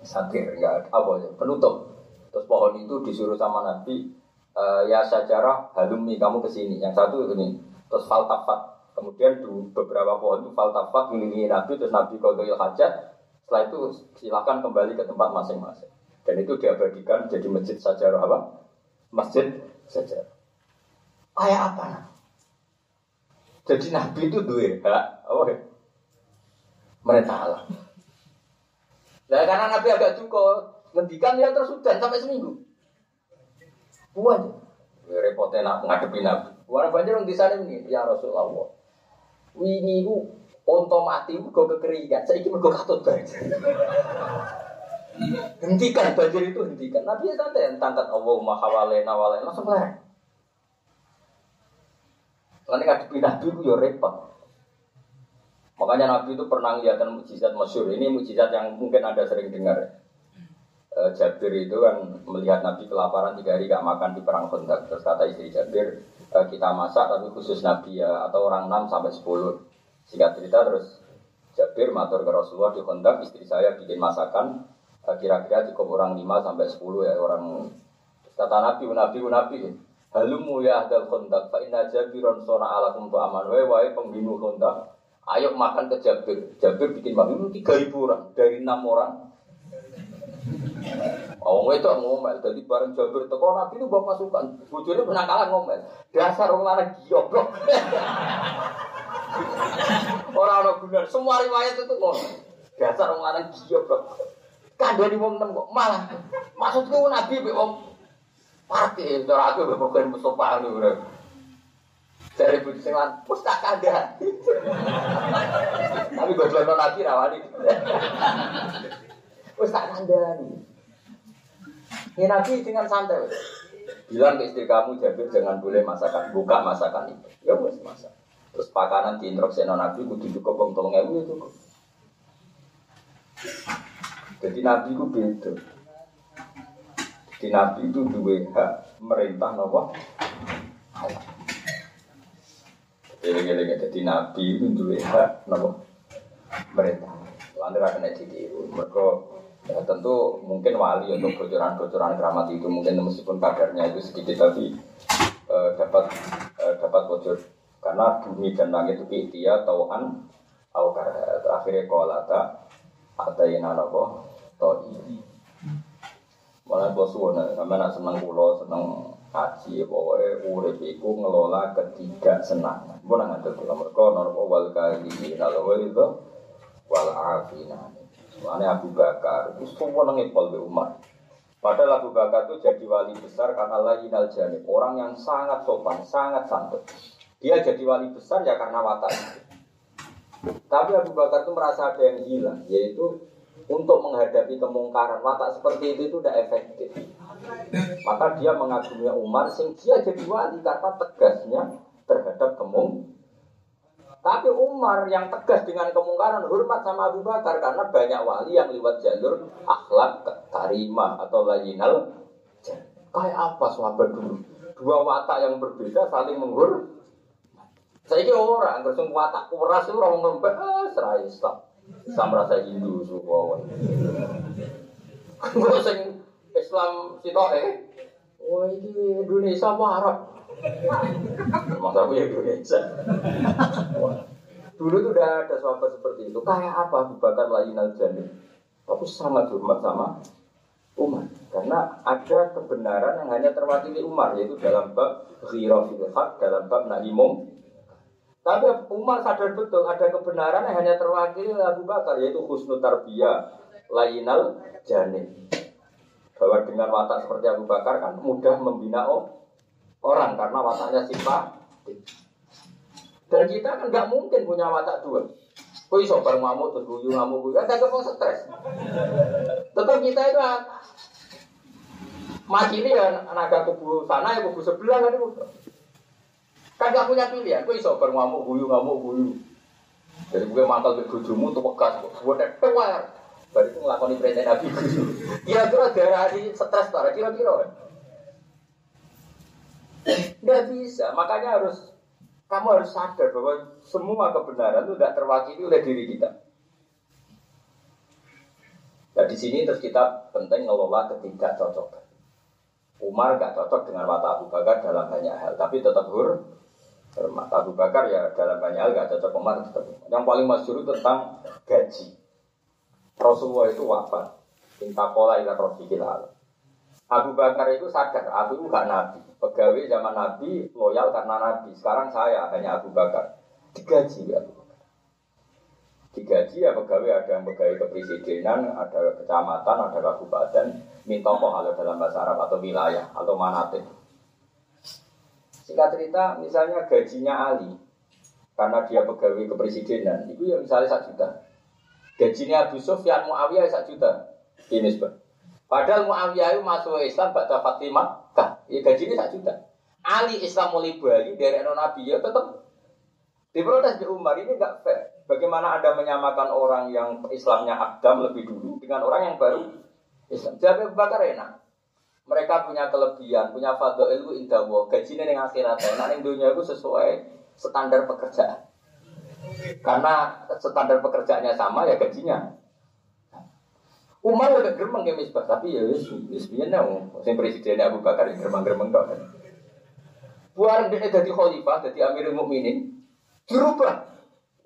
Satir, nggak ada apa ya? Penutup. Terus pohon itu disuruh sama Nabi, e, ya sejarah halumi kamu ke sini. Yang satu ini, terus faltafat. Kemudian di beberapa pohon itu faltafat ini Nabi, terus Nabi kalau hajat. Setelah itu silakan kembali ke tempat masing-masing. Dan itu diabadikan jadi masjid sajarah apa? Masjid saja. Kayak apa? Nah? Jadi Nabi itu dua hak, oh, mereka Allah. Nah, karena Nabi agak cukup, ngendikan ya terus hujan sampai seminggu. Buat ya, repotnya nak ngadepi Nabi. Buat banjir di sana ini, ya Rasulullah. Wingi ku onto mati kok kekeringan, saya ingin katut banjir. Hentikan banjir itu hentikan. Nabi ya santai tangkat Allahumma hawale nawale langsung lah. Nanti ngadepi Nabi itu ya repot. Makanya Nabi itu pernah lihatkan mujizat masyur. Ini mujizat yang mungkin Anda sering dengar. E, Jabir itu kan melihat Nabi kelaparan tiga hari gak makan di perang Khandaq. Terus kata istri Jabir, e, kita masak tapi khusus Nabi ya atau orang 6 sampai 10. Singkat cerita terus Jabir matur ke Rasulullah di Khandaq, istri saya bikin masakan, kira-kira cukup orang 5 sampai 10 ya orang kata Nabi Nabi Nabi halumu ya adal kontak fa inna jabiron sona ala kumtu aman wae wae pembunuh kontak Ayo makan ke Jabir. Jabir bikin makan tiga ribu orang dari enam orang. Oh, itu ngomel. Jadi bareng Jabir teko Nabi itu bawa pasukan. Bujurnya penangkalan ngomel. Dasar orang lanang goblok. Orang-orang guna. Semua riwayat itu ngomel. Dasar orang lanang goblok. Kandani wong nem kok malah. Maksudku Nabi mbek wong parkir, cara aku bukan Mustafa ngono. Dari budi sing pustaka ada. Tapi gue jual nabi rawani. Pustaka nih. Ini nabi dengan santai. Bilang ke istri kamu Jabir jangan boleh masakan, buka masakan itu. Ya wes masak. Terus pakanan di introksena nabi kudu cukup tolong ewu itu. Jadi nabi itu beda. Di nabi itu dua hak merintah nopo Eling-eling jadi nabi itu dua hak nopo mereka. Lantaran kena ditiru. Mereka ya tentu mungkin wali untuk bocoran-bocoran keramat itu mungkin meskipun kadarnya itu sedikit tapi eh, dapat eh, dapat bocor karena bumi dan langit itu dia tauhan au terakhirnya kolata ada yang nopo toi. Malah bos wana, sama nak senang pulau senang haji pokoknya urip iku ngelola ketiga senang nggak ada tuh nomor kau nomor wal kali kalau itu wal afina Mana Abu Bakar itu semua nengipol di umat. Padahal Abu Bakar itu jadi wali besar karena lagi jani orang yang sangat sopan, sangat santun. Dia jadi wali besar ya karena watak Tapi Abu Bakar itu merasa ada yang hilang, yaitu untuk menghadapi kemungkaran watak seperti itu itu tidak efektif. Maka dia mengagumi Umar sing dia jadi wali karena tegasnya terhadap kemung. Tapi Umar yang tegas dengan kemungkaran hormat sama Abu Bakar karena banyak wali yang lewat jalur akhlak karimah atau layinal. Kayak apa sahabat dulu? Dua watak yang berbeda saling menghur. Saya kira orang langsung watak kuras itu orang ngomong ah, serai Islam. Saya merasa Hindu semua. Gue Islam eh, Wah ini Indonesia apa Arab? Masa aku ya Indonesia. Dulu tuh udah ada sahabat seperti itu. Kayak apa Abu Bakar lain al Tapi sangat hormat sama Umar. Karena ada kebenaran yang hanya terwakili Umar. Yaitu dalam bab ghirah hak, dalam bab nahimum. Tapi Umar sadar betul ada kebenaran yang hanya terwakili Abu Bakar. Yaitu husnul tarbiyah lainal janin. Bahwa dengan watak seperti Abu Bakar kan mudah membina orang karena wataknya sifat dan kita kan nggak mungkin punya watak dua. Kau iso bareng ngamuk terus guyu ngamuk guyu. Kan kagak stres. Tetap kita itu mati ini ya naga kubu sana ya kubu sebelah kan itu kan gak punya pilihan. Kau iso bareng ngamuk guyu ngamuk guyu. Jadi gue mantel ke bujumu tuh bekas gue tua Baru itu ngelakoni perintah Nabi. Kira-kira darah di stres para kira-kira Tidak bisa, makanya harus kamu harus sadar bahwa semua kebenaran itu tidak terwakili oleh diri kita. Nah di sini terus kita penting ngelola ketiga cocok. Umar gak cocok dengan mata Abu Bakar dalam banyak hal, tapi tetap hur. Mata Abu Bakar ya dalam banyak hal gak cocok Umar tetap. Yang paling masyhur tentang gaji. Rasulullah itu wafat. Minta pola ila rofiqil Abu Bakar itu sadar, Abu itu gak nabi. Pegawai zaman nabi loyal karena nabi. Sekarang saya hanya Abu Bakar. Digaji ya Abu Bakar. Digaji ya pegawai ada yang pegawai kepresidenan, ada kecamatan, ada kabupaten. Minta kalau dalam bahasa Arab atau wilayah atau manatik. Singkat cerita, misalnya gajinya Ali, karena dia pegawai kepresidenan, itu ya misalnya satu juta. Gajinya Abu Sufyan Muawiyah sak juta. Ini. Padahal Muawiyah itu masuk Islam pada Fatimah. Kah, ya gajinya sak juta. Ali Islam mulai Bali dari Nabi ya tetap diprotes di Umar ini enggak fair. Bagaimana Anda menyamakan orang yang Islamnya Adam lebih dulu dengan orang yang baru Islam? Jadi bakar enak. Mereka punya kelebihan, punya fadl ilmu indah gajinya yang akhirat, nah yang dunia itu sesuai standar pekerjaan. Karena standar pekerjaannya sama ya gajinya. Umar udah geremeng ya misbah, tapi ya wis wis piye nang sing presiden Abu Bakar yang geremeng-geremeng tok. Buar dia jadi khalifah, jadi Amirul Mukminin, dirubah.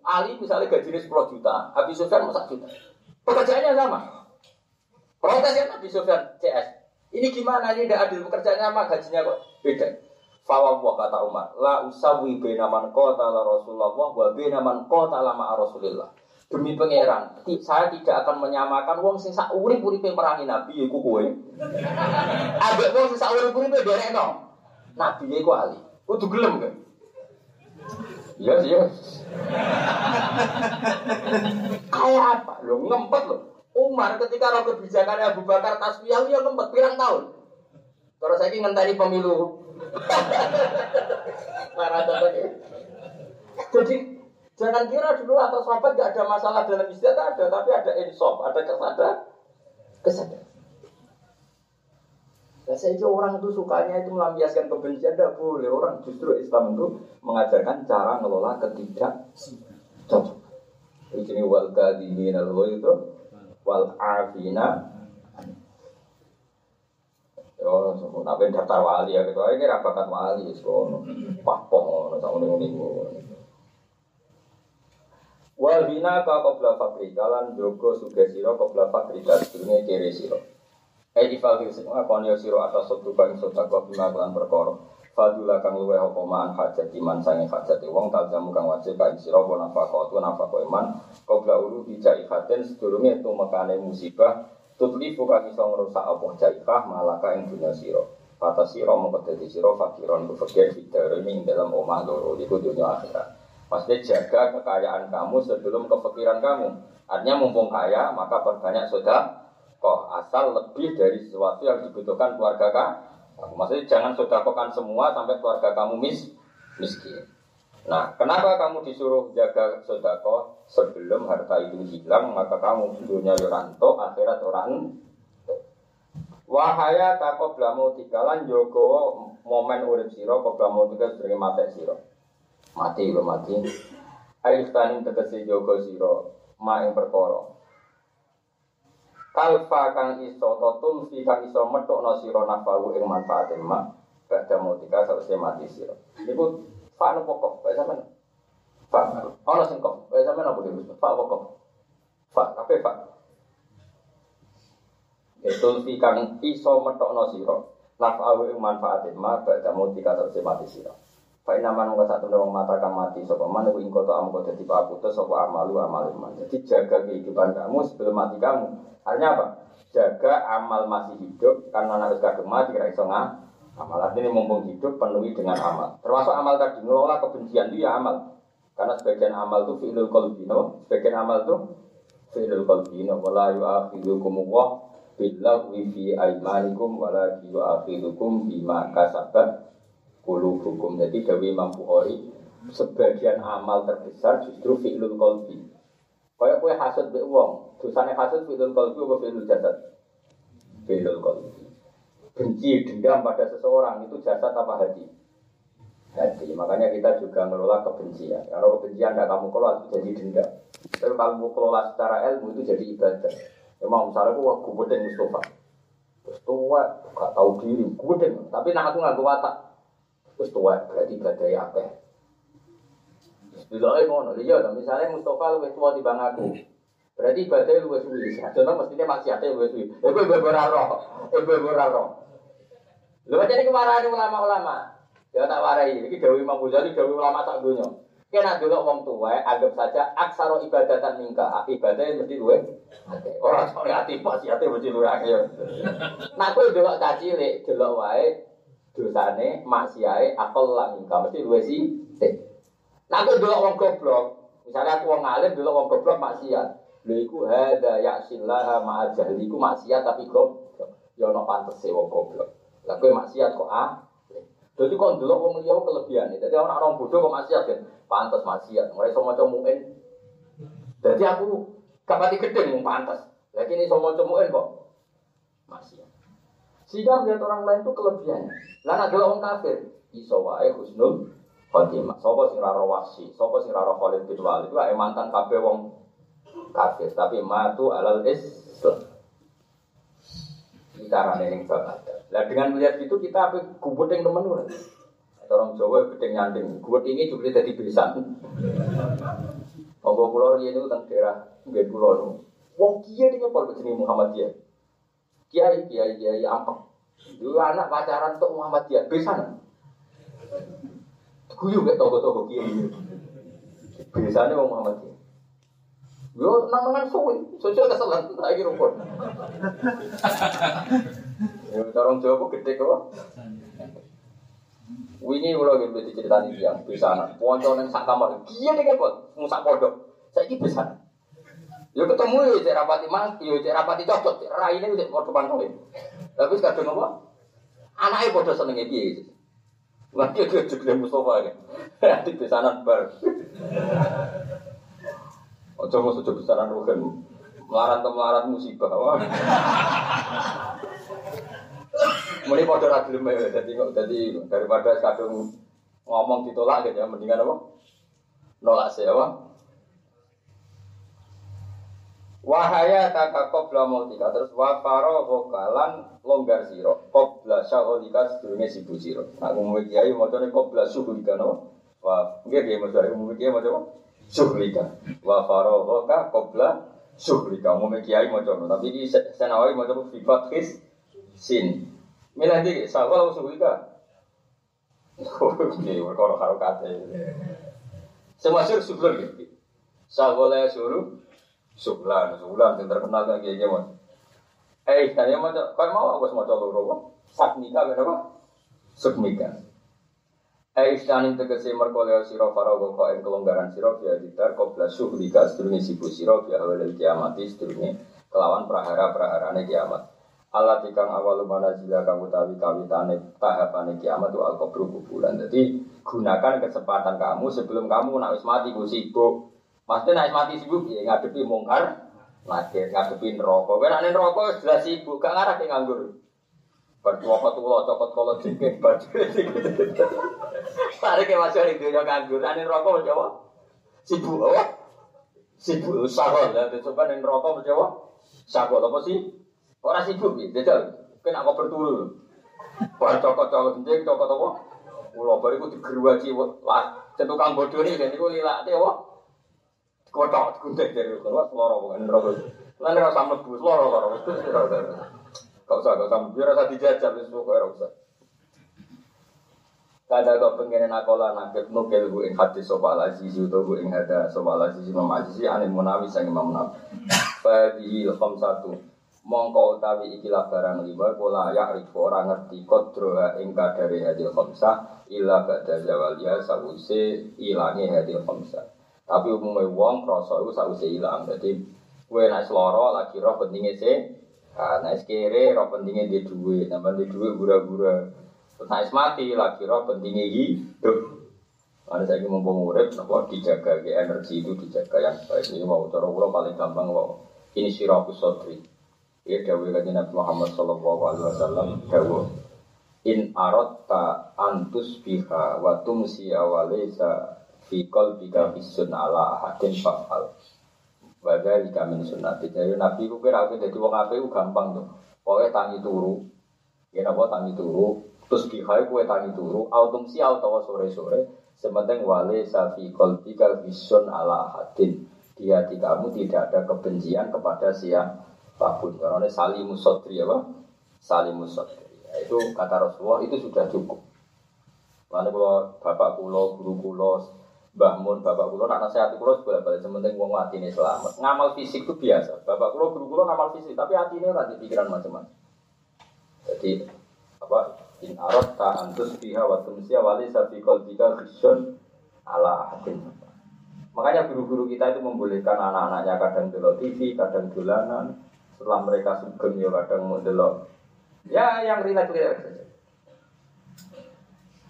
Ali misalnya gajinya 10 juta, Abi Sufyan 1 juta. Pekerjaannya sama. Protesnya Nabi Sufyan CS. Ini gimana ini tidak adil pekerjaannya sama gajinya kok beda. Fawwah kata Umar, la usawi bena man qatala Rasulullah wa bena man qatala ma'a Rasulillah. Demi pangeran, saya tidak akan menyamakan wong sing sak urip-uripe merangi Nabi iku kowe. Ambek wong sing sak urip-uripe derekno. Nabi iku ali. Kudu gelem kan? Iya sih, ya. Kayak apa? Lo ngempet lo. Umar ketika roh kebijakan Abu Bakar tasbih ya ngempet pirang tahun. Terus saya ngenteni pemilu. Para Jadi jangan kira dulu atau sahabat gak ada masalah dalam istiadat ada, tapi ada insaf, ada kesadaran, kesadaran. Nah, saya orang itu sukanya itu melampiaskan kebencian, tidak boleh. Orang justru Islam itu mengajarkan cara ngelola ketidak cocok. Ini wal kadimin al itu wal afina. Yo, nabi daftar wali ya gitu. Ini rapakat wali, so papoh, sama ini Wal bina ka qabla fakri kalan jogo sugesiro qabla fakri kadune kiri siro. Eh ifal sing ngakoni siro atas satu bang sedekah bima kelan perkara. Fadula kang luweh apa man hajat iman sange hajat wong taljamu kang wajib ka sira apa nafaqatu nafaqo iman qabla ulu bijaifatin sedurunge tumekane musibah tutlifu kang iso ngrusak apa jaifah malaka ing dunya sira. Kata sira mongko dadi sira fakiron ku fakir ini ing dalam omah loro iku dunya akhirat. Maksudnya jaga kekayaan kamu sebelum kepikiran kamu. Artinya mumpung kaya, maka perbanyak sudah kok asal lebih dari sesuatu yang dibutuhkan keluarga kamu. Maksudnya jangan sodakokan semua sampai keluarga kamu mis miskin. Nah, kenapa kamu disuruh jaga sodako sebelum harta itu hilang, maka kamu dunia yoranto, akhirat orang Wahaya tako blamu tikalan joko momen urip siro, kok blamu tiga sebagai mati siro. Mati lo mati. Ayo tani tegesi joko siro, ma yang perkoro kalfa kang iso totul fi kang iso metokno sira nafahu ing manfaat ma badha mutika sausé mati sira. Niku fa no pokok bae sampean. Fa ono sing kok? Bae sampean apa dhewe fa pokok fa kape fa itu fi kang iso metokno sira nafahu ing manfaat ma badha mutika sausé mati sira. Pak Inaman nggak satu dong mata kamu mati sopo mana ingkoto amu kau jadi paputus sopo amalu amal iman. Jadi jaga kehidupan kamu sebelum mati kamu. Artinya apa? Jaga amal masih hidup karena harus kagem mati kira iso amal. Artinya mumpung hidup penuhi dengan amal. Termasuk amal tadi ngelola kebencian dia amal. Karena sebagian amal itu fi'lul qalbino, sebagian amal itu fi'lul qalbino. Wala yu'akhidukum Allah billahu fi aimanikum wala yu'akhidukum bima kasabat hukum jadi Dewi mampu ori sebagian amal terbesar justru fi'lul kolbi. Kaya kue hasud be wong, dosane hasud fi'lul kolbi apa fi'lul jasad? Fi'lul kolbi. Benci, dendam pada seseorang itu jasad apa hati? Hati. Makanya kita juga mengelola kebencian. Kalau kebencian tidak kamu kelola itu jadi dendam. Tapi kalau kamu kelola secara ilmu itu jadi ibadah. Emang misalnya aku gubedeng Mustafa. Terus tua, gak tahu diri, gubedeng. Tapi nak aku nggak watak. Wis tua berarti badai apa? Bila ngono, iya, misalnya Mustafa lebih tua di bang aku, berarti badai luwes suwi. Contoh mestinya maksiatnya luwes suwi. Eh, gue beraro, gue beraro. Lu jadi kemarahan ulama-ulama. Ya tak warai, ini Dewi Imam Ghazali, Dewi ulama tak dunia. Kena dulu wong tua, anggap saja aksaro ibadatan mingka, ibadahnya mesti luwe. Orang soalnya hati hati mesti luwe akhir. Nah, aku dulu cilik, dulu wae, dosane maksiate akal lan mingka mesti luwe sih. Nah aku dulu wong goblok, misalnya aku wong alim dulu wong goblok maksiat. Lha iku hada ya'sillaha ma'a jahli iku maksiat tapi goblok. Ya ono pantese wong goblok. Kowe maksiat kok ah? Jadi kok dulu wong liya kelebihan. Jadi orang orang bodoh kok maksiat kan? Pantes maksiat. Mulai semua cemuin. Jadi aku gak pati gede mau pantes. Lagi ini semua cemuin kok maksiat. Sehingga melihat orang lain itu kelebihannya. Lalu ada orang kafir, iso wae husnul khotimah. Sopo sing raro wasi, sopo sing raro Khalid bin Walid, mantan kafir wong kafir, tapi matu alal Islam. Bicara nening babat. Lah dengan melihat itu kita apa kubut yang temen Orang Jawa gedeng nyanding, kubut ini juga jadi besan. Tonggo pulau ini itu tentang daerah Nggak pulau Wong kia dia nyepol Muhammad Muhammadiyah. Kiai, kiai, kiai apa? Dulu anak pacaran untuk Muhammadiyah, bisa Guyu gak toko-toko kiai. Biasanya wong Muhammadiyah. Yo namengan suwi, sosial keselan, lagi rumput. Ya, orang Jawa gede kok. Wingi kula nggih mesti critani tiyang bisa anak. Ponco ning sak kamar. Iya dek kok, musak pondok. Saiki bisa. Yo ketemu yo cek rapati mas, yo cek rapati cocok, cek raine cek padha pantole. Tapi kadang apa? Anake padha senenge piye. Lagi dia juga Mustafa ya. Di pesanan bar. Ojo mau sudah besaran rugen. Melarat melarat musibah. Mending pada ra gelem ya. Dadi kok dadi daripada kadung ngomong ditolak gitu ya mendingan apa? Nolak sih apa? Wahaya taka qabla mautika terus wa faro vokalan longgar siro qabla syagholika sedurunge sibu siro. Nah umum kiai macane qabla syughulika no. Wah, nggih kiai macane umum kiai macane syughulika. Wa faro voka qabla syughulika. Umum kiai macane tapi di senawi macane fi fathis sin. Milih iki sawal syughulika. Oke, perkara karo kate. Semua sur syughul gitu. Sawale suruh Sublan, sublan yang terkenal kayak gimana? Eh, tanya mau kau mau aku semua coba robo? Sakmika berapa? Sukmika. Eh, istanin tegese merkoleo siro farogo kau yang kelonggaran siro via ditar kau belas suhlika sedurungi sibu siro via hawalil kiamati sedurungi kelawan prahara praharane kiamat. Allah tikang awal mana jila kamu tawi kawitane tahapane kiamat tu alkobru kuburan. Jadi gunakan kesempatan kamu sebelum kamu nak mati ku sibuk Maksudnya naik mati sibuk ya ngadepi mungkar, nakir ngadepi neraka. Kowe nek neraka jelas sibuk, gak ngarah ki nganggur. Bercokot tulo cokot kolo jengking baju. Tarik ke masuk di dunia nganggur, ane neraka Jawa. Sibuk apa? Sibuk sahol ya, coba ning neraka Jawa. Sahol apa sih? Orang sibuk ya, jajal. Kena kok berturu. Bercokot-cokot jengking, cokot apa? Ulo bariku digeruaci lah. Tukang bodoh ini, dan itu lilak dia, wah. Kotok gunting dari keluar seloro bukan rokok. Lan ora sama mlebu seloro karo wis Kau usah, kau usah, biar rasa dijajah wis pokoke ora usah. Kada kau pengen nakola nakep nukel bu ing hati sopa aziz itu bu ing hada sopa aziz imam aziz anil munawi sang imam munawi. Fadi ilham satu. Mongko utawi ikilah barang lima pola ya rifu orang ngerti kodroha ing kadari hadil khamsah ila ba'da zawaliya sawuse ilangi hadil khamsah. Tapi umumnya wong krasa iku sakwise ilang. Dadi kowe nek seloro lagi roh pentinge se Nah, nek kere roh pentinge di duit, nambah di duit gura-gura. Nek mati lagi roh pentinge hidup. Ada saya ingin mumpung urip, napa dijaga ke energi itu dijaga yang baik. Ini mau cara kula paling gampang wow. Ini siraku sodri. Ya dawuh kanjeng Nabi Muhammad sallallahu alaihi wasallam dawuh in arotta antus biha wa tumsi awalisa Fikol bika bisun ala hadin fa'al. Wadah jika min sunnati. Jadi Nabi ku kira aku jadi wong ape gampang tuh Pokoknya tangi turu. Ya napa tangi turu? Terus bihai kue tangi turu Autumn si atau sore-sore Sementing wale safikol bika bisun ala hadin Di hati kamu tidak ada kebencian kepada siapa pun. Karena salimus sodri apa? Salimus sodri Itu kata Rasulullah itu sudah cukup. Lalu kalau bapak kulo, guru kulo, Mbah Mun, bapak kulo, nak nasihat kulo boleh balik sementing wong ini selamat. Ngamal fisik itu biasa. Bapak kulo, guru kulo ngamal fisik, tapi hati ini nanti pikiran macam-macam. Jadi apa? In arot ta antus biha wa tumsiya wali safikol bika khisyun ala ahadin. Makanya guru-guru kita itu membolehkan anak-anaknya kadang dulu TV, kadang dolanan. Setelah mereka sugeng ya kadang mau Ya yang rileks-rileks saja.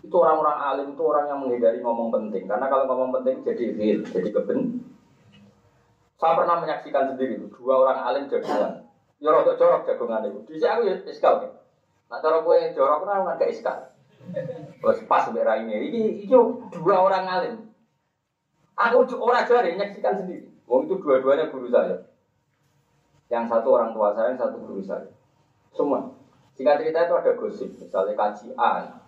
Itu orang-orang alim itu orang yang menghindari ngomong penting. Karena kalau ngomong penting jadi real, jadi keben. Saya pernah menyaksikan sendiri dua orang alim jagungan. Ya rada jorok jagungan itu. Di aku ya iskal nih. Nah cara gue jorok kan nggak gak iskal. Terus pas merah ini, ini itu dua orang alim. Aku orang jari menyaksikan sendiri. Wong itu dua-duanya guru saya. Yang satu orang tua saya, yang satu guru saya. Semua. Singkat cerita itu ada gosip, misalnya kaji A,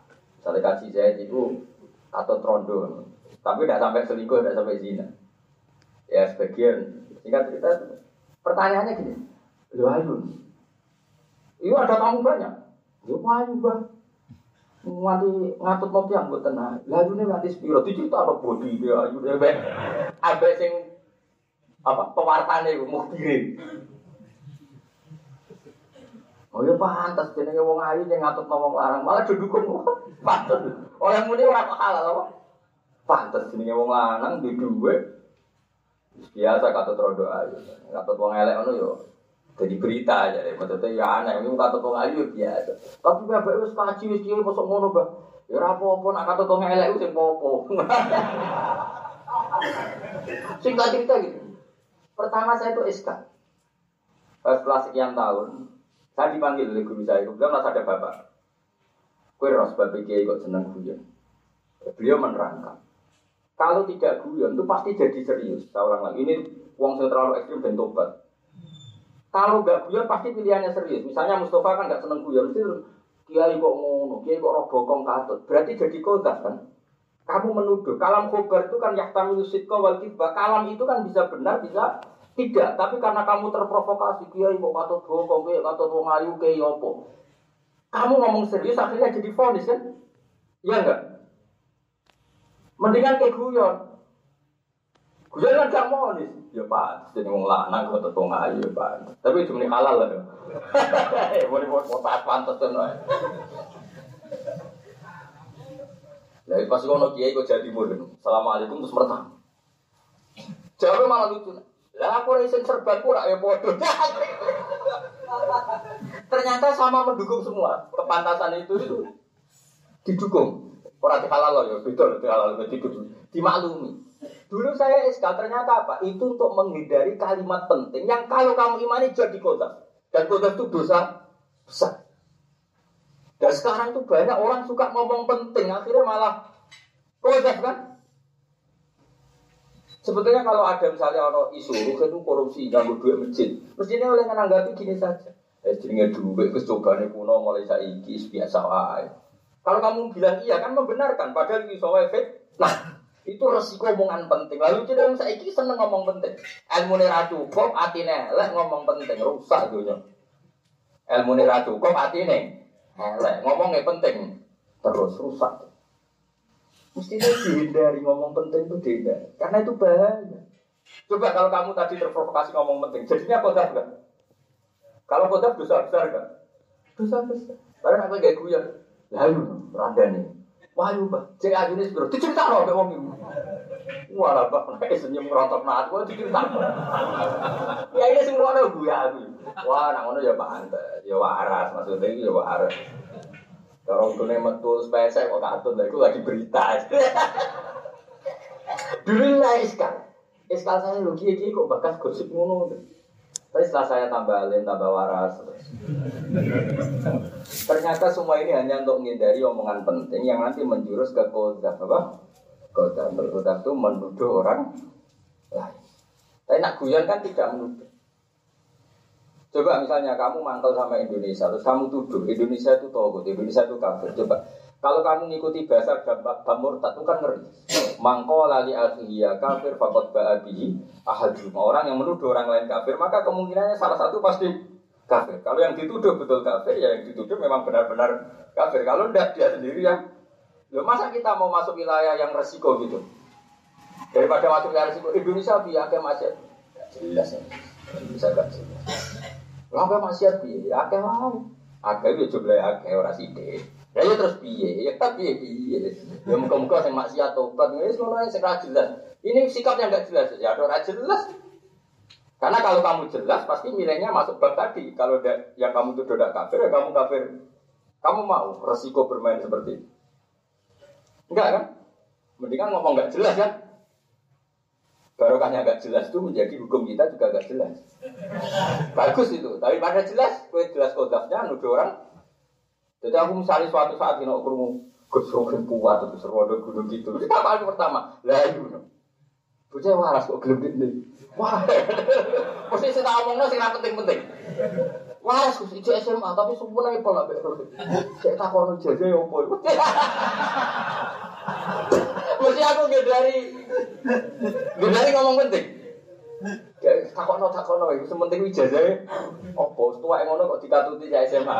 Misalnya kasih saya itu atau trondo, tapi tidak sampai selingkuh, tidak sampai zina. Ya sebagian. Singkat cerita, pertanyaannya gini. Lu ayu. Iya ada tamu banyak. Lu ayu bang. Nganti ngatut kopi yang buat tenang. Lalu ini nganti sepiro. Itu cerita apa body dia ayu bang. Abe sing apa pewartane mau kirim. Oh ya pantas jenenge wong ayu sing ngatut wong larang malah didukung pantas. Oleh muni ora halal apa? Pantas jenenge wong lanang di dhuwit. Biasa kata rodo ayu. Kata wong elek ngono yo jadi berita aja deh. Maksudnya ya aneh, ini kata wong ayu biasa. Tapi bapak wis kaji wis kiye kosok ngono, Bang. Ya apa-apa nak kata wong elek sing popo. Singkat cerita gitu. Pertama saya itu SK. Setelah sekian tahun, saya dipanggil oleh guru saya. Kemudian masih ada bapak. Kue ros bapak kiai kok seneng guyon. Beliau menerangkan. Kalau tidak guyon itu pasti jadi serius. Saya ulang lagi. Ini uang yang terlalu ekstrim dan tobat. Kalau nggak guyon pasti pilihannya serius. Misalnya Mustafa kan nggak seneng guyon. Itu kiai kok ngono, kiai kok roh bokong katut. Berarti jadi kodas kan? Kamu menuduh. Kalam khobar itu kan yahtamilu sidqa wal Kalam itu kan bisa benar, bisa tidak, tapi karena kamu terprovokasi, kiai kok katut bokong, kiai katut wong ayu, kiai opo. Kamu ngomong serius, akhirnya jadi fonis kan? Iya enggak? Mendingan kayak guyon. Guyon kan gak monis. Ya pak, jadi wong lanang kok tetong ayu ya pak. Tapi cuma halal lah. Boleh buat pas pantas tuh Lah pas ngono kiai kok jadi murid. Assalamualaikum terus mertam. Jawabnya malah lucu. Lah aku resen serban pura ya bodoh. Ternyata sama mendukung semua. Kepantasan itu itu didukung. Orang halal loh ya, betul halal didukung. Dimaklumi. Dulu saya SK ternyata apa? Itu untuk menghindari kalimat penting yang kalau kamu imani jadi kota. Dan kota itu dosa besar. Dan sekarang tuh banyak orang suka ngomong penting, akhirnya malah kota kan? Sebetulnya kalau ada misalnya ono isu itu korupsi ganggu duit masjid, mestinya oleh menanggapi gini saja. Eh jenenge duit kecobane kuno mulai saiki biasa wae. Kalau kamu bilang iya kan membenarkan padahal iso efek. Nah, itu resiko omongan penting. Lalu jadi orang saiki seneng ngomong penting. Ilmu ra cukup, atine elek ngomong penting, rusak dunia. Ilmu ra cukup, atine elek ngomongnya penting, terus rusak. Mestinya dihindari ngomong penting itu dihindari. Karena itu bahaya. Coba kalau kamu tadi terprovokasi ngomong penting, jadinya kodaf kan? Kalau kodaf dosa besar kan? Dosa besar. Karena aku gak guyon. Lalu, rada nih. Wah, yuk, Pak. Cek aja ini sebelum. Dicerita loh, kayak ini. Wah, lah, Pak. Kayak senyum merontok naat. Wah, dicerita. Ya, ini semua ada gue aku. Wah, nang ya pantas. Ya waras. Maksudnya itu ya waras. Kalau kene metu spesek kok katut lha iku lagi berita. Dulu lah iskal. Iskal saya lho kiye kok bakas gosip ngono. Tapi setelah saya tambah alim, tambah waras. Ternyata semua ini hanya untuk menghindari omongan penting yang nanti menjurus ke kodam apa? Kodam berkodam itu menuduh orang lain. Tapi nak guyon kan tidak menuduh. Coba misalnya kamu mantel sama Indonesia, terus kamu tuduh Indonesia itu togut, Indonesia itu kafir. Coba kalau kamu ngikuti bahasa murtad itu kan ngeri. Mangko lali asliya kafir fakot ba'abihi ahadum. Orang yang menuduh orang lain kafir, maka kemungkinannya salah satu pasti kafir. Kalau yang dituduh betul kafir, ya yang dituduh memang benar-benar kafir. Kalau tidak dia sendiri yang Loh, masa kita mau masuk wilayah yang resiko gitu? Daripada masuk wilayah resiko, Indonesia biar masih jelas ya. Bisa gak jelas. Lah apa maksiat piye? Ya akeh wae. Akeh yo jumlah akeh ora sithik. Ya ya terus piye? Ya tapi piye piye. Ya muka-muka sing maksiat tobat wis ngono sing jelas. Ini sikapnya enggak jelas. Ya ora jelas. Karena kalau kamu jelas pasti nilainya masuk bab tadi. Kalau yang kamu tuh tidak kafir, ya kamu kafir. Kamu mau resiko bermain seperti itu? Enggak kan? Mendingan ngomong enggak jelas kan? Barokahnya agak jelas itu menjadi hukum kita juga agak jelas. Bagus itu, tapi pada jelas, kue jelas kodafnya nuduh orang. Jadi aku misalnya suatu saat ini aku kurung kesrokin kuat atau serwodo gunung gitu. Kita apa pertama? Lah itu. Bocah waras kok gelem ini. Wah. Mesti saya tak omongno sing penting-penting. Waras Gus ijo SMA tapi sempurna ipo lah Saya tak kono jaga ya opo. Mesti aku dari dari ngomong penting. Kayak takono takono itu sementing ijazah. Opo tua yang ngono kok dikatuti saya SMA.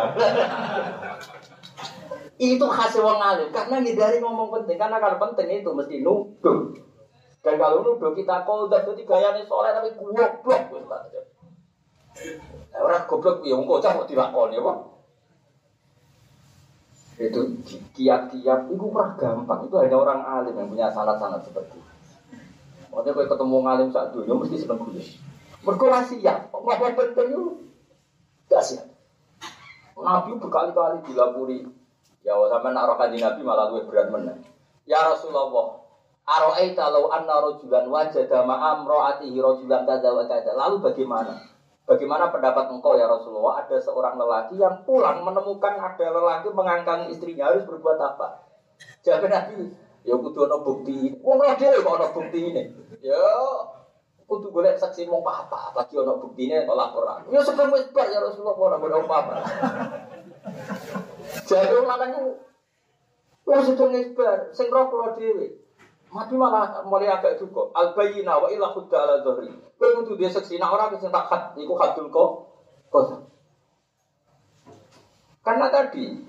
itu khas wong alim karena ngindari ngomong penting karena kalau penting itu mesti nuduh. Dan kalau nuduh kita koldak itu gayane soleh tapi goblok wis Orang goblok ya wong kocak kok dilakoni apa? Itu kiat-kiat itu kurang gampang. Itu hanya orang alim yang punya sanat-sanat seperti itu. Makanya kalau ketemu ngalim saat dunia mesti seneng gue. Mereka siap, ngomong penting itu gak siap. Nabi berkali-kali dilapuri, ya sama nak rokaji Nabi malah lebih berat mana. Ya Rasulullah, Aro'aita law anna rojulan wajada ma'am rojulan kada wa kada. Lalu bagaimana? Bagaimana pendapat engkau ya Rasulullah? Ada seorang lelaki yang pulang menemukan ada lelaki mengangkang istrinya harus berbuat apa? Jawab Nabi, Ya kudu ana bukti. Wong dhewe kok ana bukti ini. Ya kudu golek saksi mung apa lagi ana buktine kok laporan. Ya sebelum bar ya Rasulullah ora ngono apa-apa. Jadi lanang ku wis sedeng wis bar, sing roh kula dhewe. Mati malah mulai agak cukup. Al bayyina wa ila khudda ala dia saksi nak ora sing tak khat iku hadul kok. Karena tadi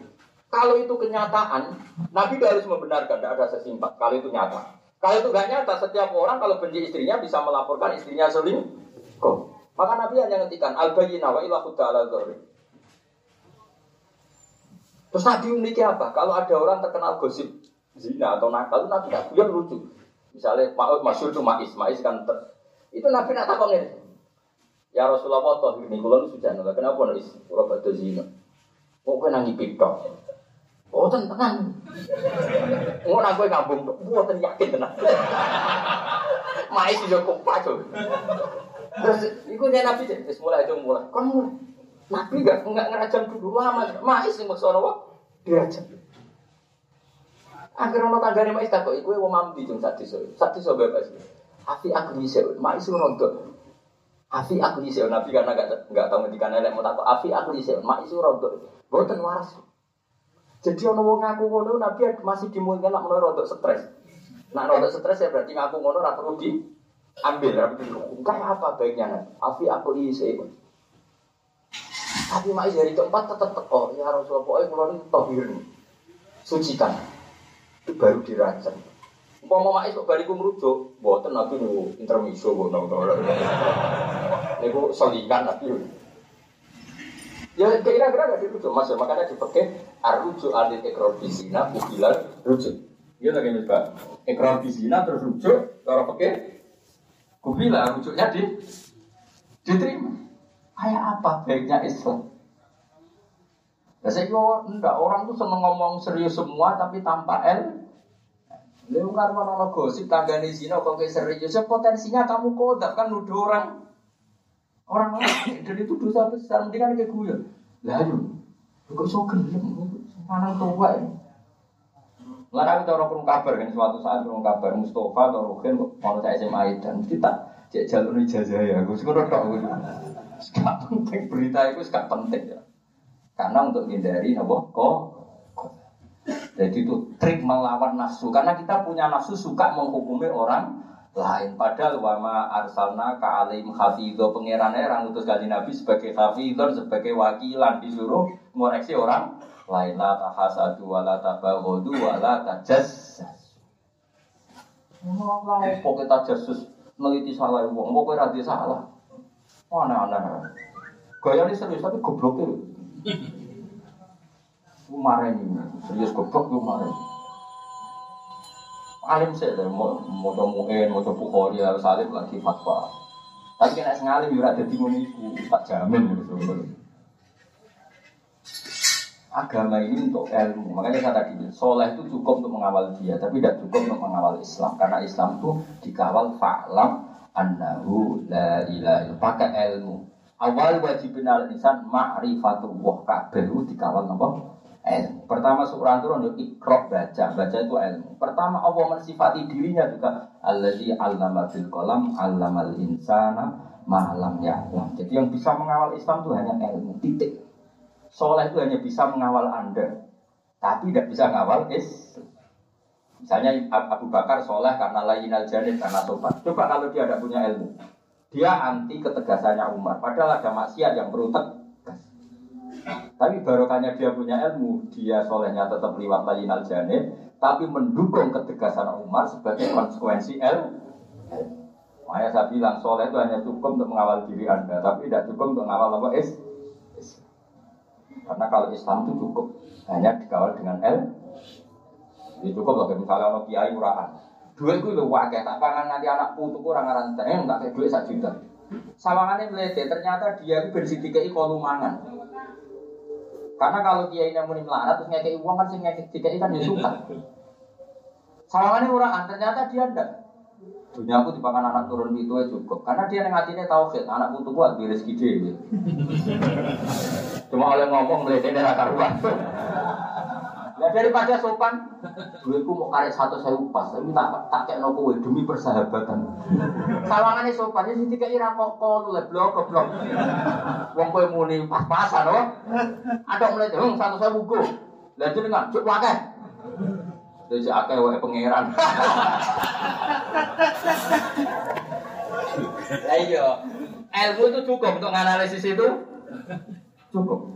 kalau itu kenyataan, Nabi harus membenarkan, tidak ada sesimpat. Kalau itu nyata. Kalau itu gak nyata, setiap orang kalau benci istrinya bisa melaporkan istrinya selingkuh. Maka Nabi hanya ngetikan, al-bayyina wa ila ala Terus Nabi memiliki apa? Kalau ada orang terkenal gosip zina atau nakal, Nabi tidak punya lucu. Misalnya masyur cuma Ismail kan itu Nabi nak takon Ya Rasulullah toh ini kalau sudah nolak kenapa nih kalau batu zina? Kok kena ngipik Oh tenang. Ngono aku ngambung tok. Mboten yakin tenan. Mai sih yo kompak Terus iku nek nabi wis mulai itu mulai. Kon mulai. Nabi enggak enggak ngerajam dulu lama. Mai sing maksud apa? Dirajam. Akhirnya ono tanggane mai tak kok iku wong mamdi jeng sak desa. Sak desa bebas. Afi aku bisa, mai sing rontok. Afi aku bisa, Nabi karena enggak tahu ngendikan elek mau takut. Afi aku bisa, mai sing rontok. Boten waras. Jadi ono wong ngaku ngono Nabi masih dimungkinkan nak menurut untuk stres. Nak untuk stres ya berarti ngaku ngono ora perlu diambil, ora perlu. Kayak apa baiknya nih? Afi aku isi. Tapi mak dari keempat tetap teko ya Rasulullah pokoknya kalau ini tohir sucikan itu baru dirancang. Mau mak kok bariku merujuk, buatan nabi nu intermiso bono. Niku selingan nabi. Ya kira-kira gak dirujuk mas, ya, makanya dipakai arujuk alil ekor bisina ubilan rujuk. Iya lagi nih pak, ekor bisina terus rujuk, kalau pakai kubila rujuknya di diterima. Kayak apa baiknya Islam? Ya saya kira enggak orang tuh seneng ngomong serius semua tapi tanpa L. Lalu kan mana gosip tangga di sini kok serius, ya potensinya kamu kodak kan nuduh orang Orang lain dan itu dosa besar, mendingan kayak gue. Lah ayo, kok so gelem, mana tua ya. Lalu kita orang kabar kan suatu saat kurung kabar Mustafa atau Rukin mau saya SMA dan kita cek jalur ijazah ya, gue sekarang tak gue. Gak penting berita itu gak penting ya. Karena untuk menghindari nabo kok jadi itu trik melawan nafsu. Karena kita punya nafsu suka menghukumi orang lain. Padahal wama arsalna ka alim hafidho. Pangeran orang utus kali nabi sebagai hafidho sebagai wakilan. Disuruh ngoreksi orang lain. La tahasadu wala tabaghadu wala tajassus Ngomong pokoknya tajassus neliti salah uang, pokoknya radi salah. Aneh-aneh. Gaya ini serius tapi. Kemarin ini, serius goblok kemarin alim sih, mau mau muin, mau bukhori, harus alim lagi fatwa. Tapi kena sengalim juga ada di muniku, tak jamin gitu. Agama ini untuk ilmu, makanya saya tadi soleh itu cukup untuk mengawal dia, tapi tidak cukup untuk mengawal Islam, karena Islam itu dikawal fa'lam annahu la ilaha pakai ilmu. Awal wajib al insan ma'rifatullah kabeh dikawal apa? Ilmu. Pertama surah turun untuk ikro baca, baca itu ilmu. Pertama Allah mensifati dirinya juga allazi allama bil qalam allamal insana malam ya'lam. Jadi yang bisa mengawal Islam itu hanya ilmu, titik. Soleh itu hanya bisa mengawal Anda, tapi tidak bisa mengawal Islam. Misalnya Abu Bakar soleh karena lain al karena sopan. Coba kalau dia tidak punya ilmu, Dia anti ketegasannya Umar. Padahal ada maksiat yang tegas. Tapi barokahnya dia punya ilmu, dia solehnya tetap liwat lain al tapi mendukung ketegasan Umar sebagai konsekuensi ilmu. Makanya saya bilang soleh itu hanya cukup untuk mengawal diri anda, tapi tidak cukup untuk mengawal apa is. Karena kalau Islam itu cukup hanya dikawal dengan L. Ya cukup loh, misalnya orang kiai murahan. Duit itu loh wakai, tak pangan nanti anak putu kurang ngaran eh nggak kayak duit satu juta. Sawangannya melete, ternyata dia itu bersih dikai kolumangan. Karena kalau kiai yang muni melarat terus ngekei uang kan sih ngekei dikai kan ya suka. Sawangannya murahan, ternyata dia ndak. Dunia aku dipakan anak turun itu ya cukup. Karena dia yang hatinya tauhid, anak putu buat di rezeki dia. Cuma oleh ngomong melihat ini raka Ya daripada sopan, duitku mau karek satu saya upas, tapi tak tak kayak nopo demi persahabatan. Sawangannya sopan, ini tiga ira kok kok lu blok blok. Wong kowe muni pas-pasan loh. Ada mulai dong satu saya buku. Lah dengan cuk wae. Jadi akeh wae pangeran. Lah iya, ilmu itu cukup untuk menganalisis itu. Cukup.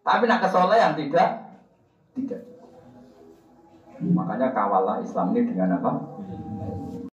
Tapi nak kesolehan tidak tidak. Makanya kawalah Islam ini dengan apa?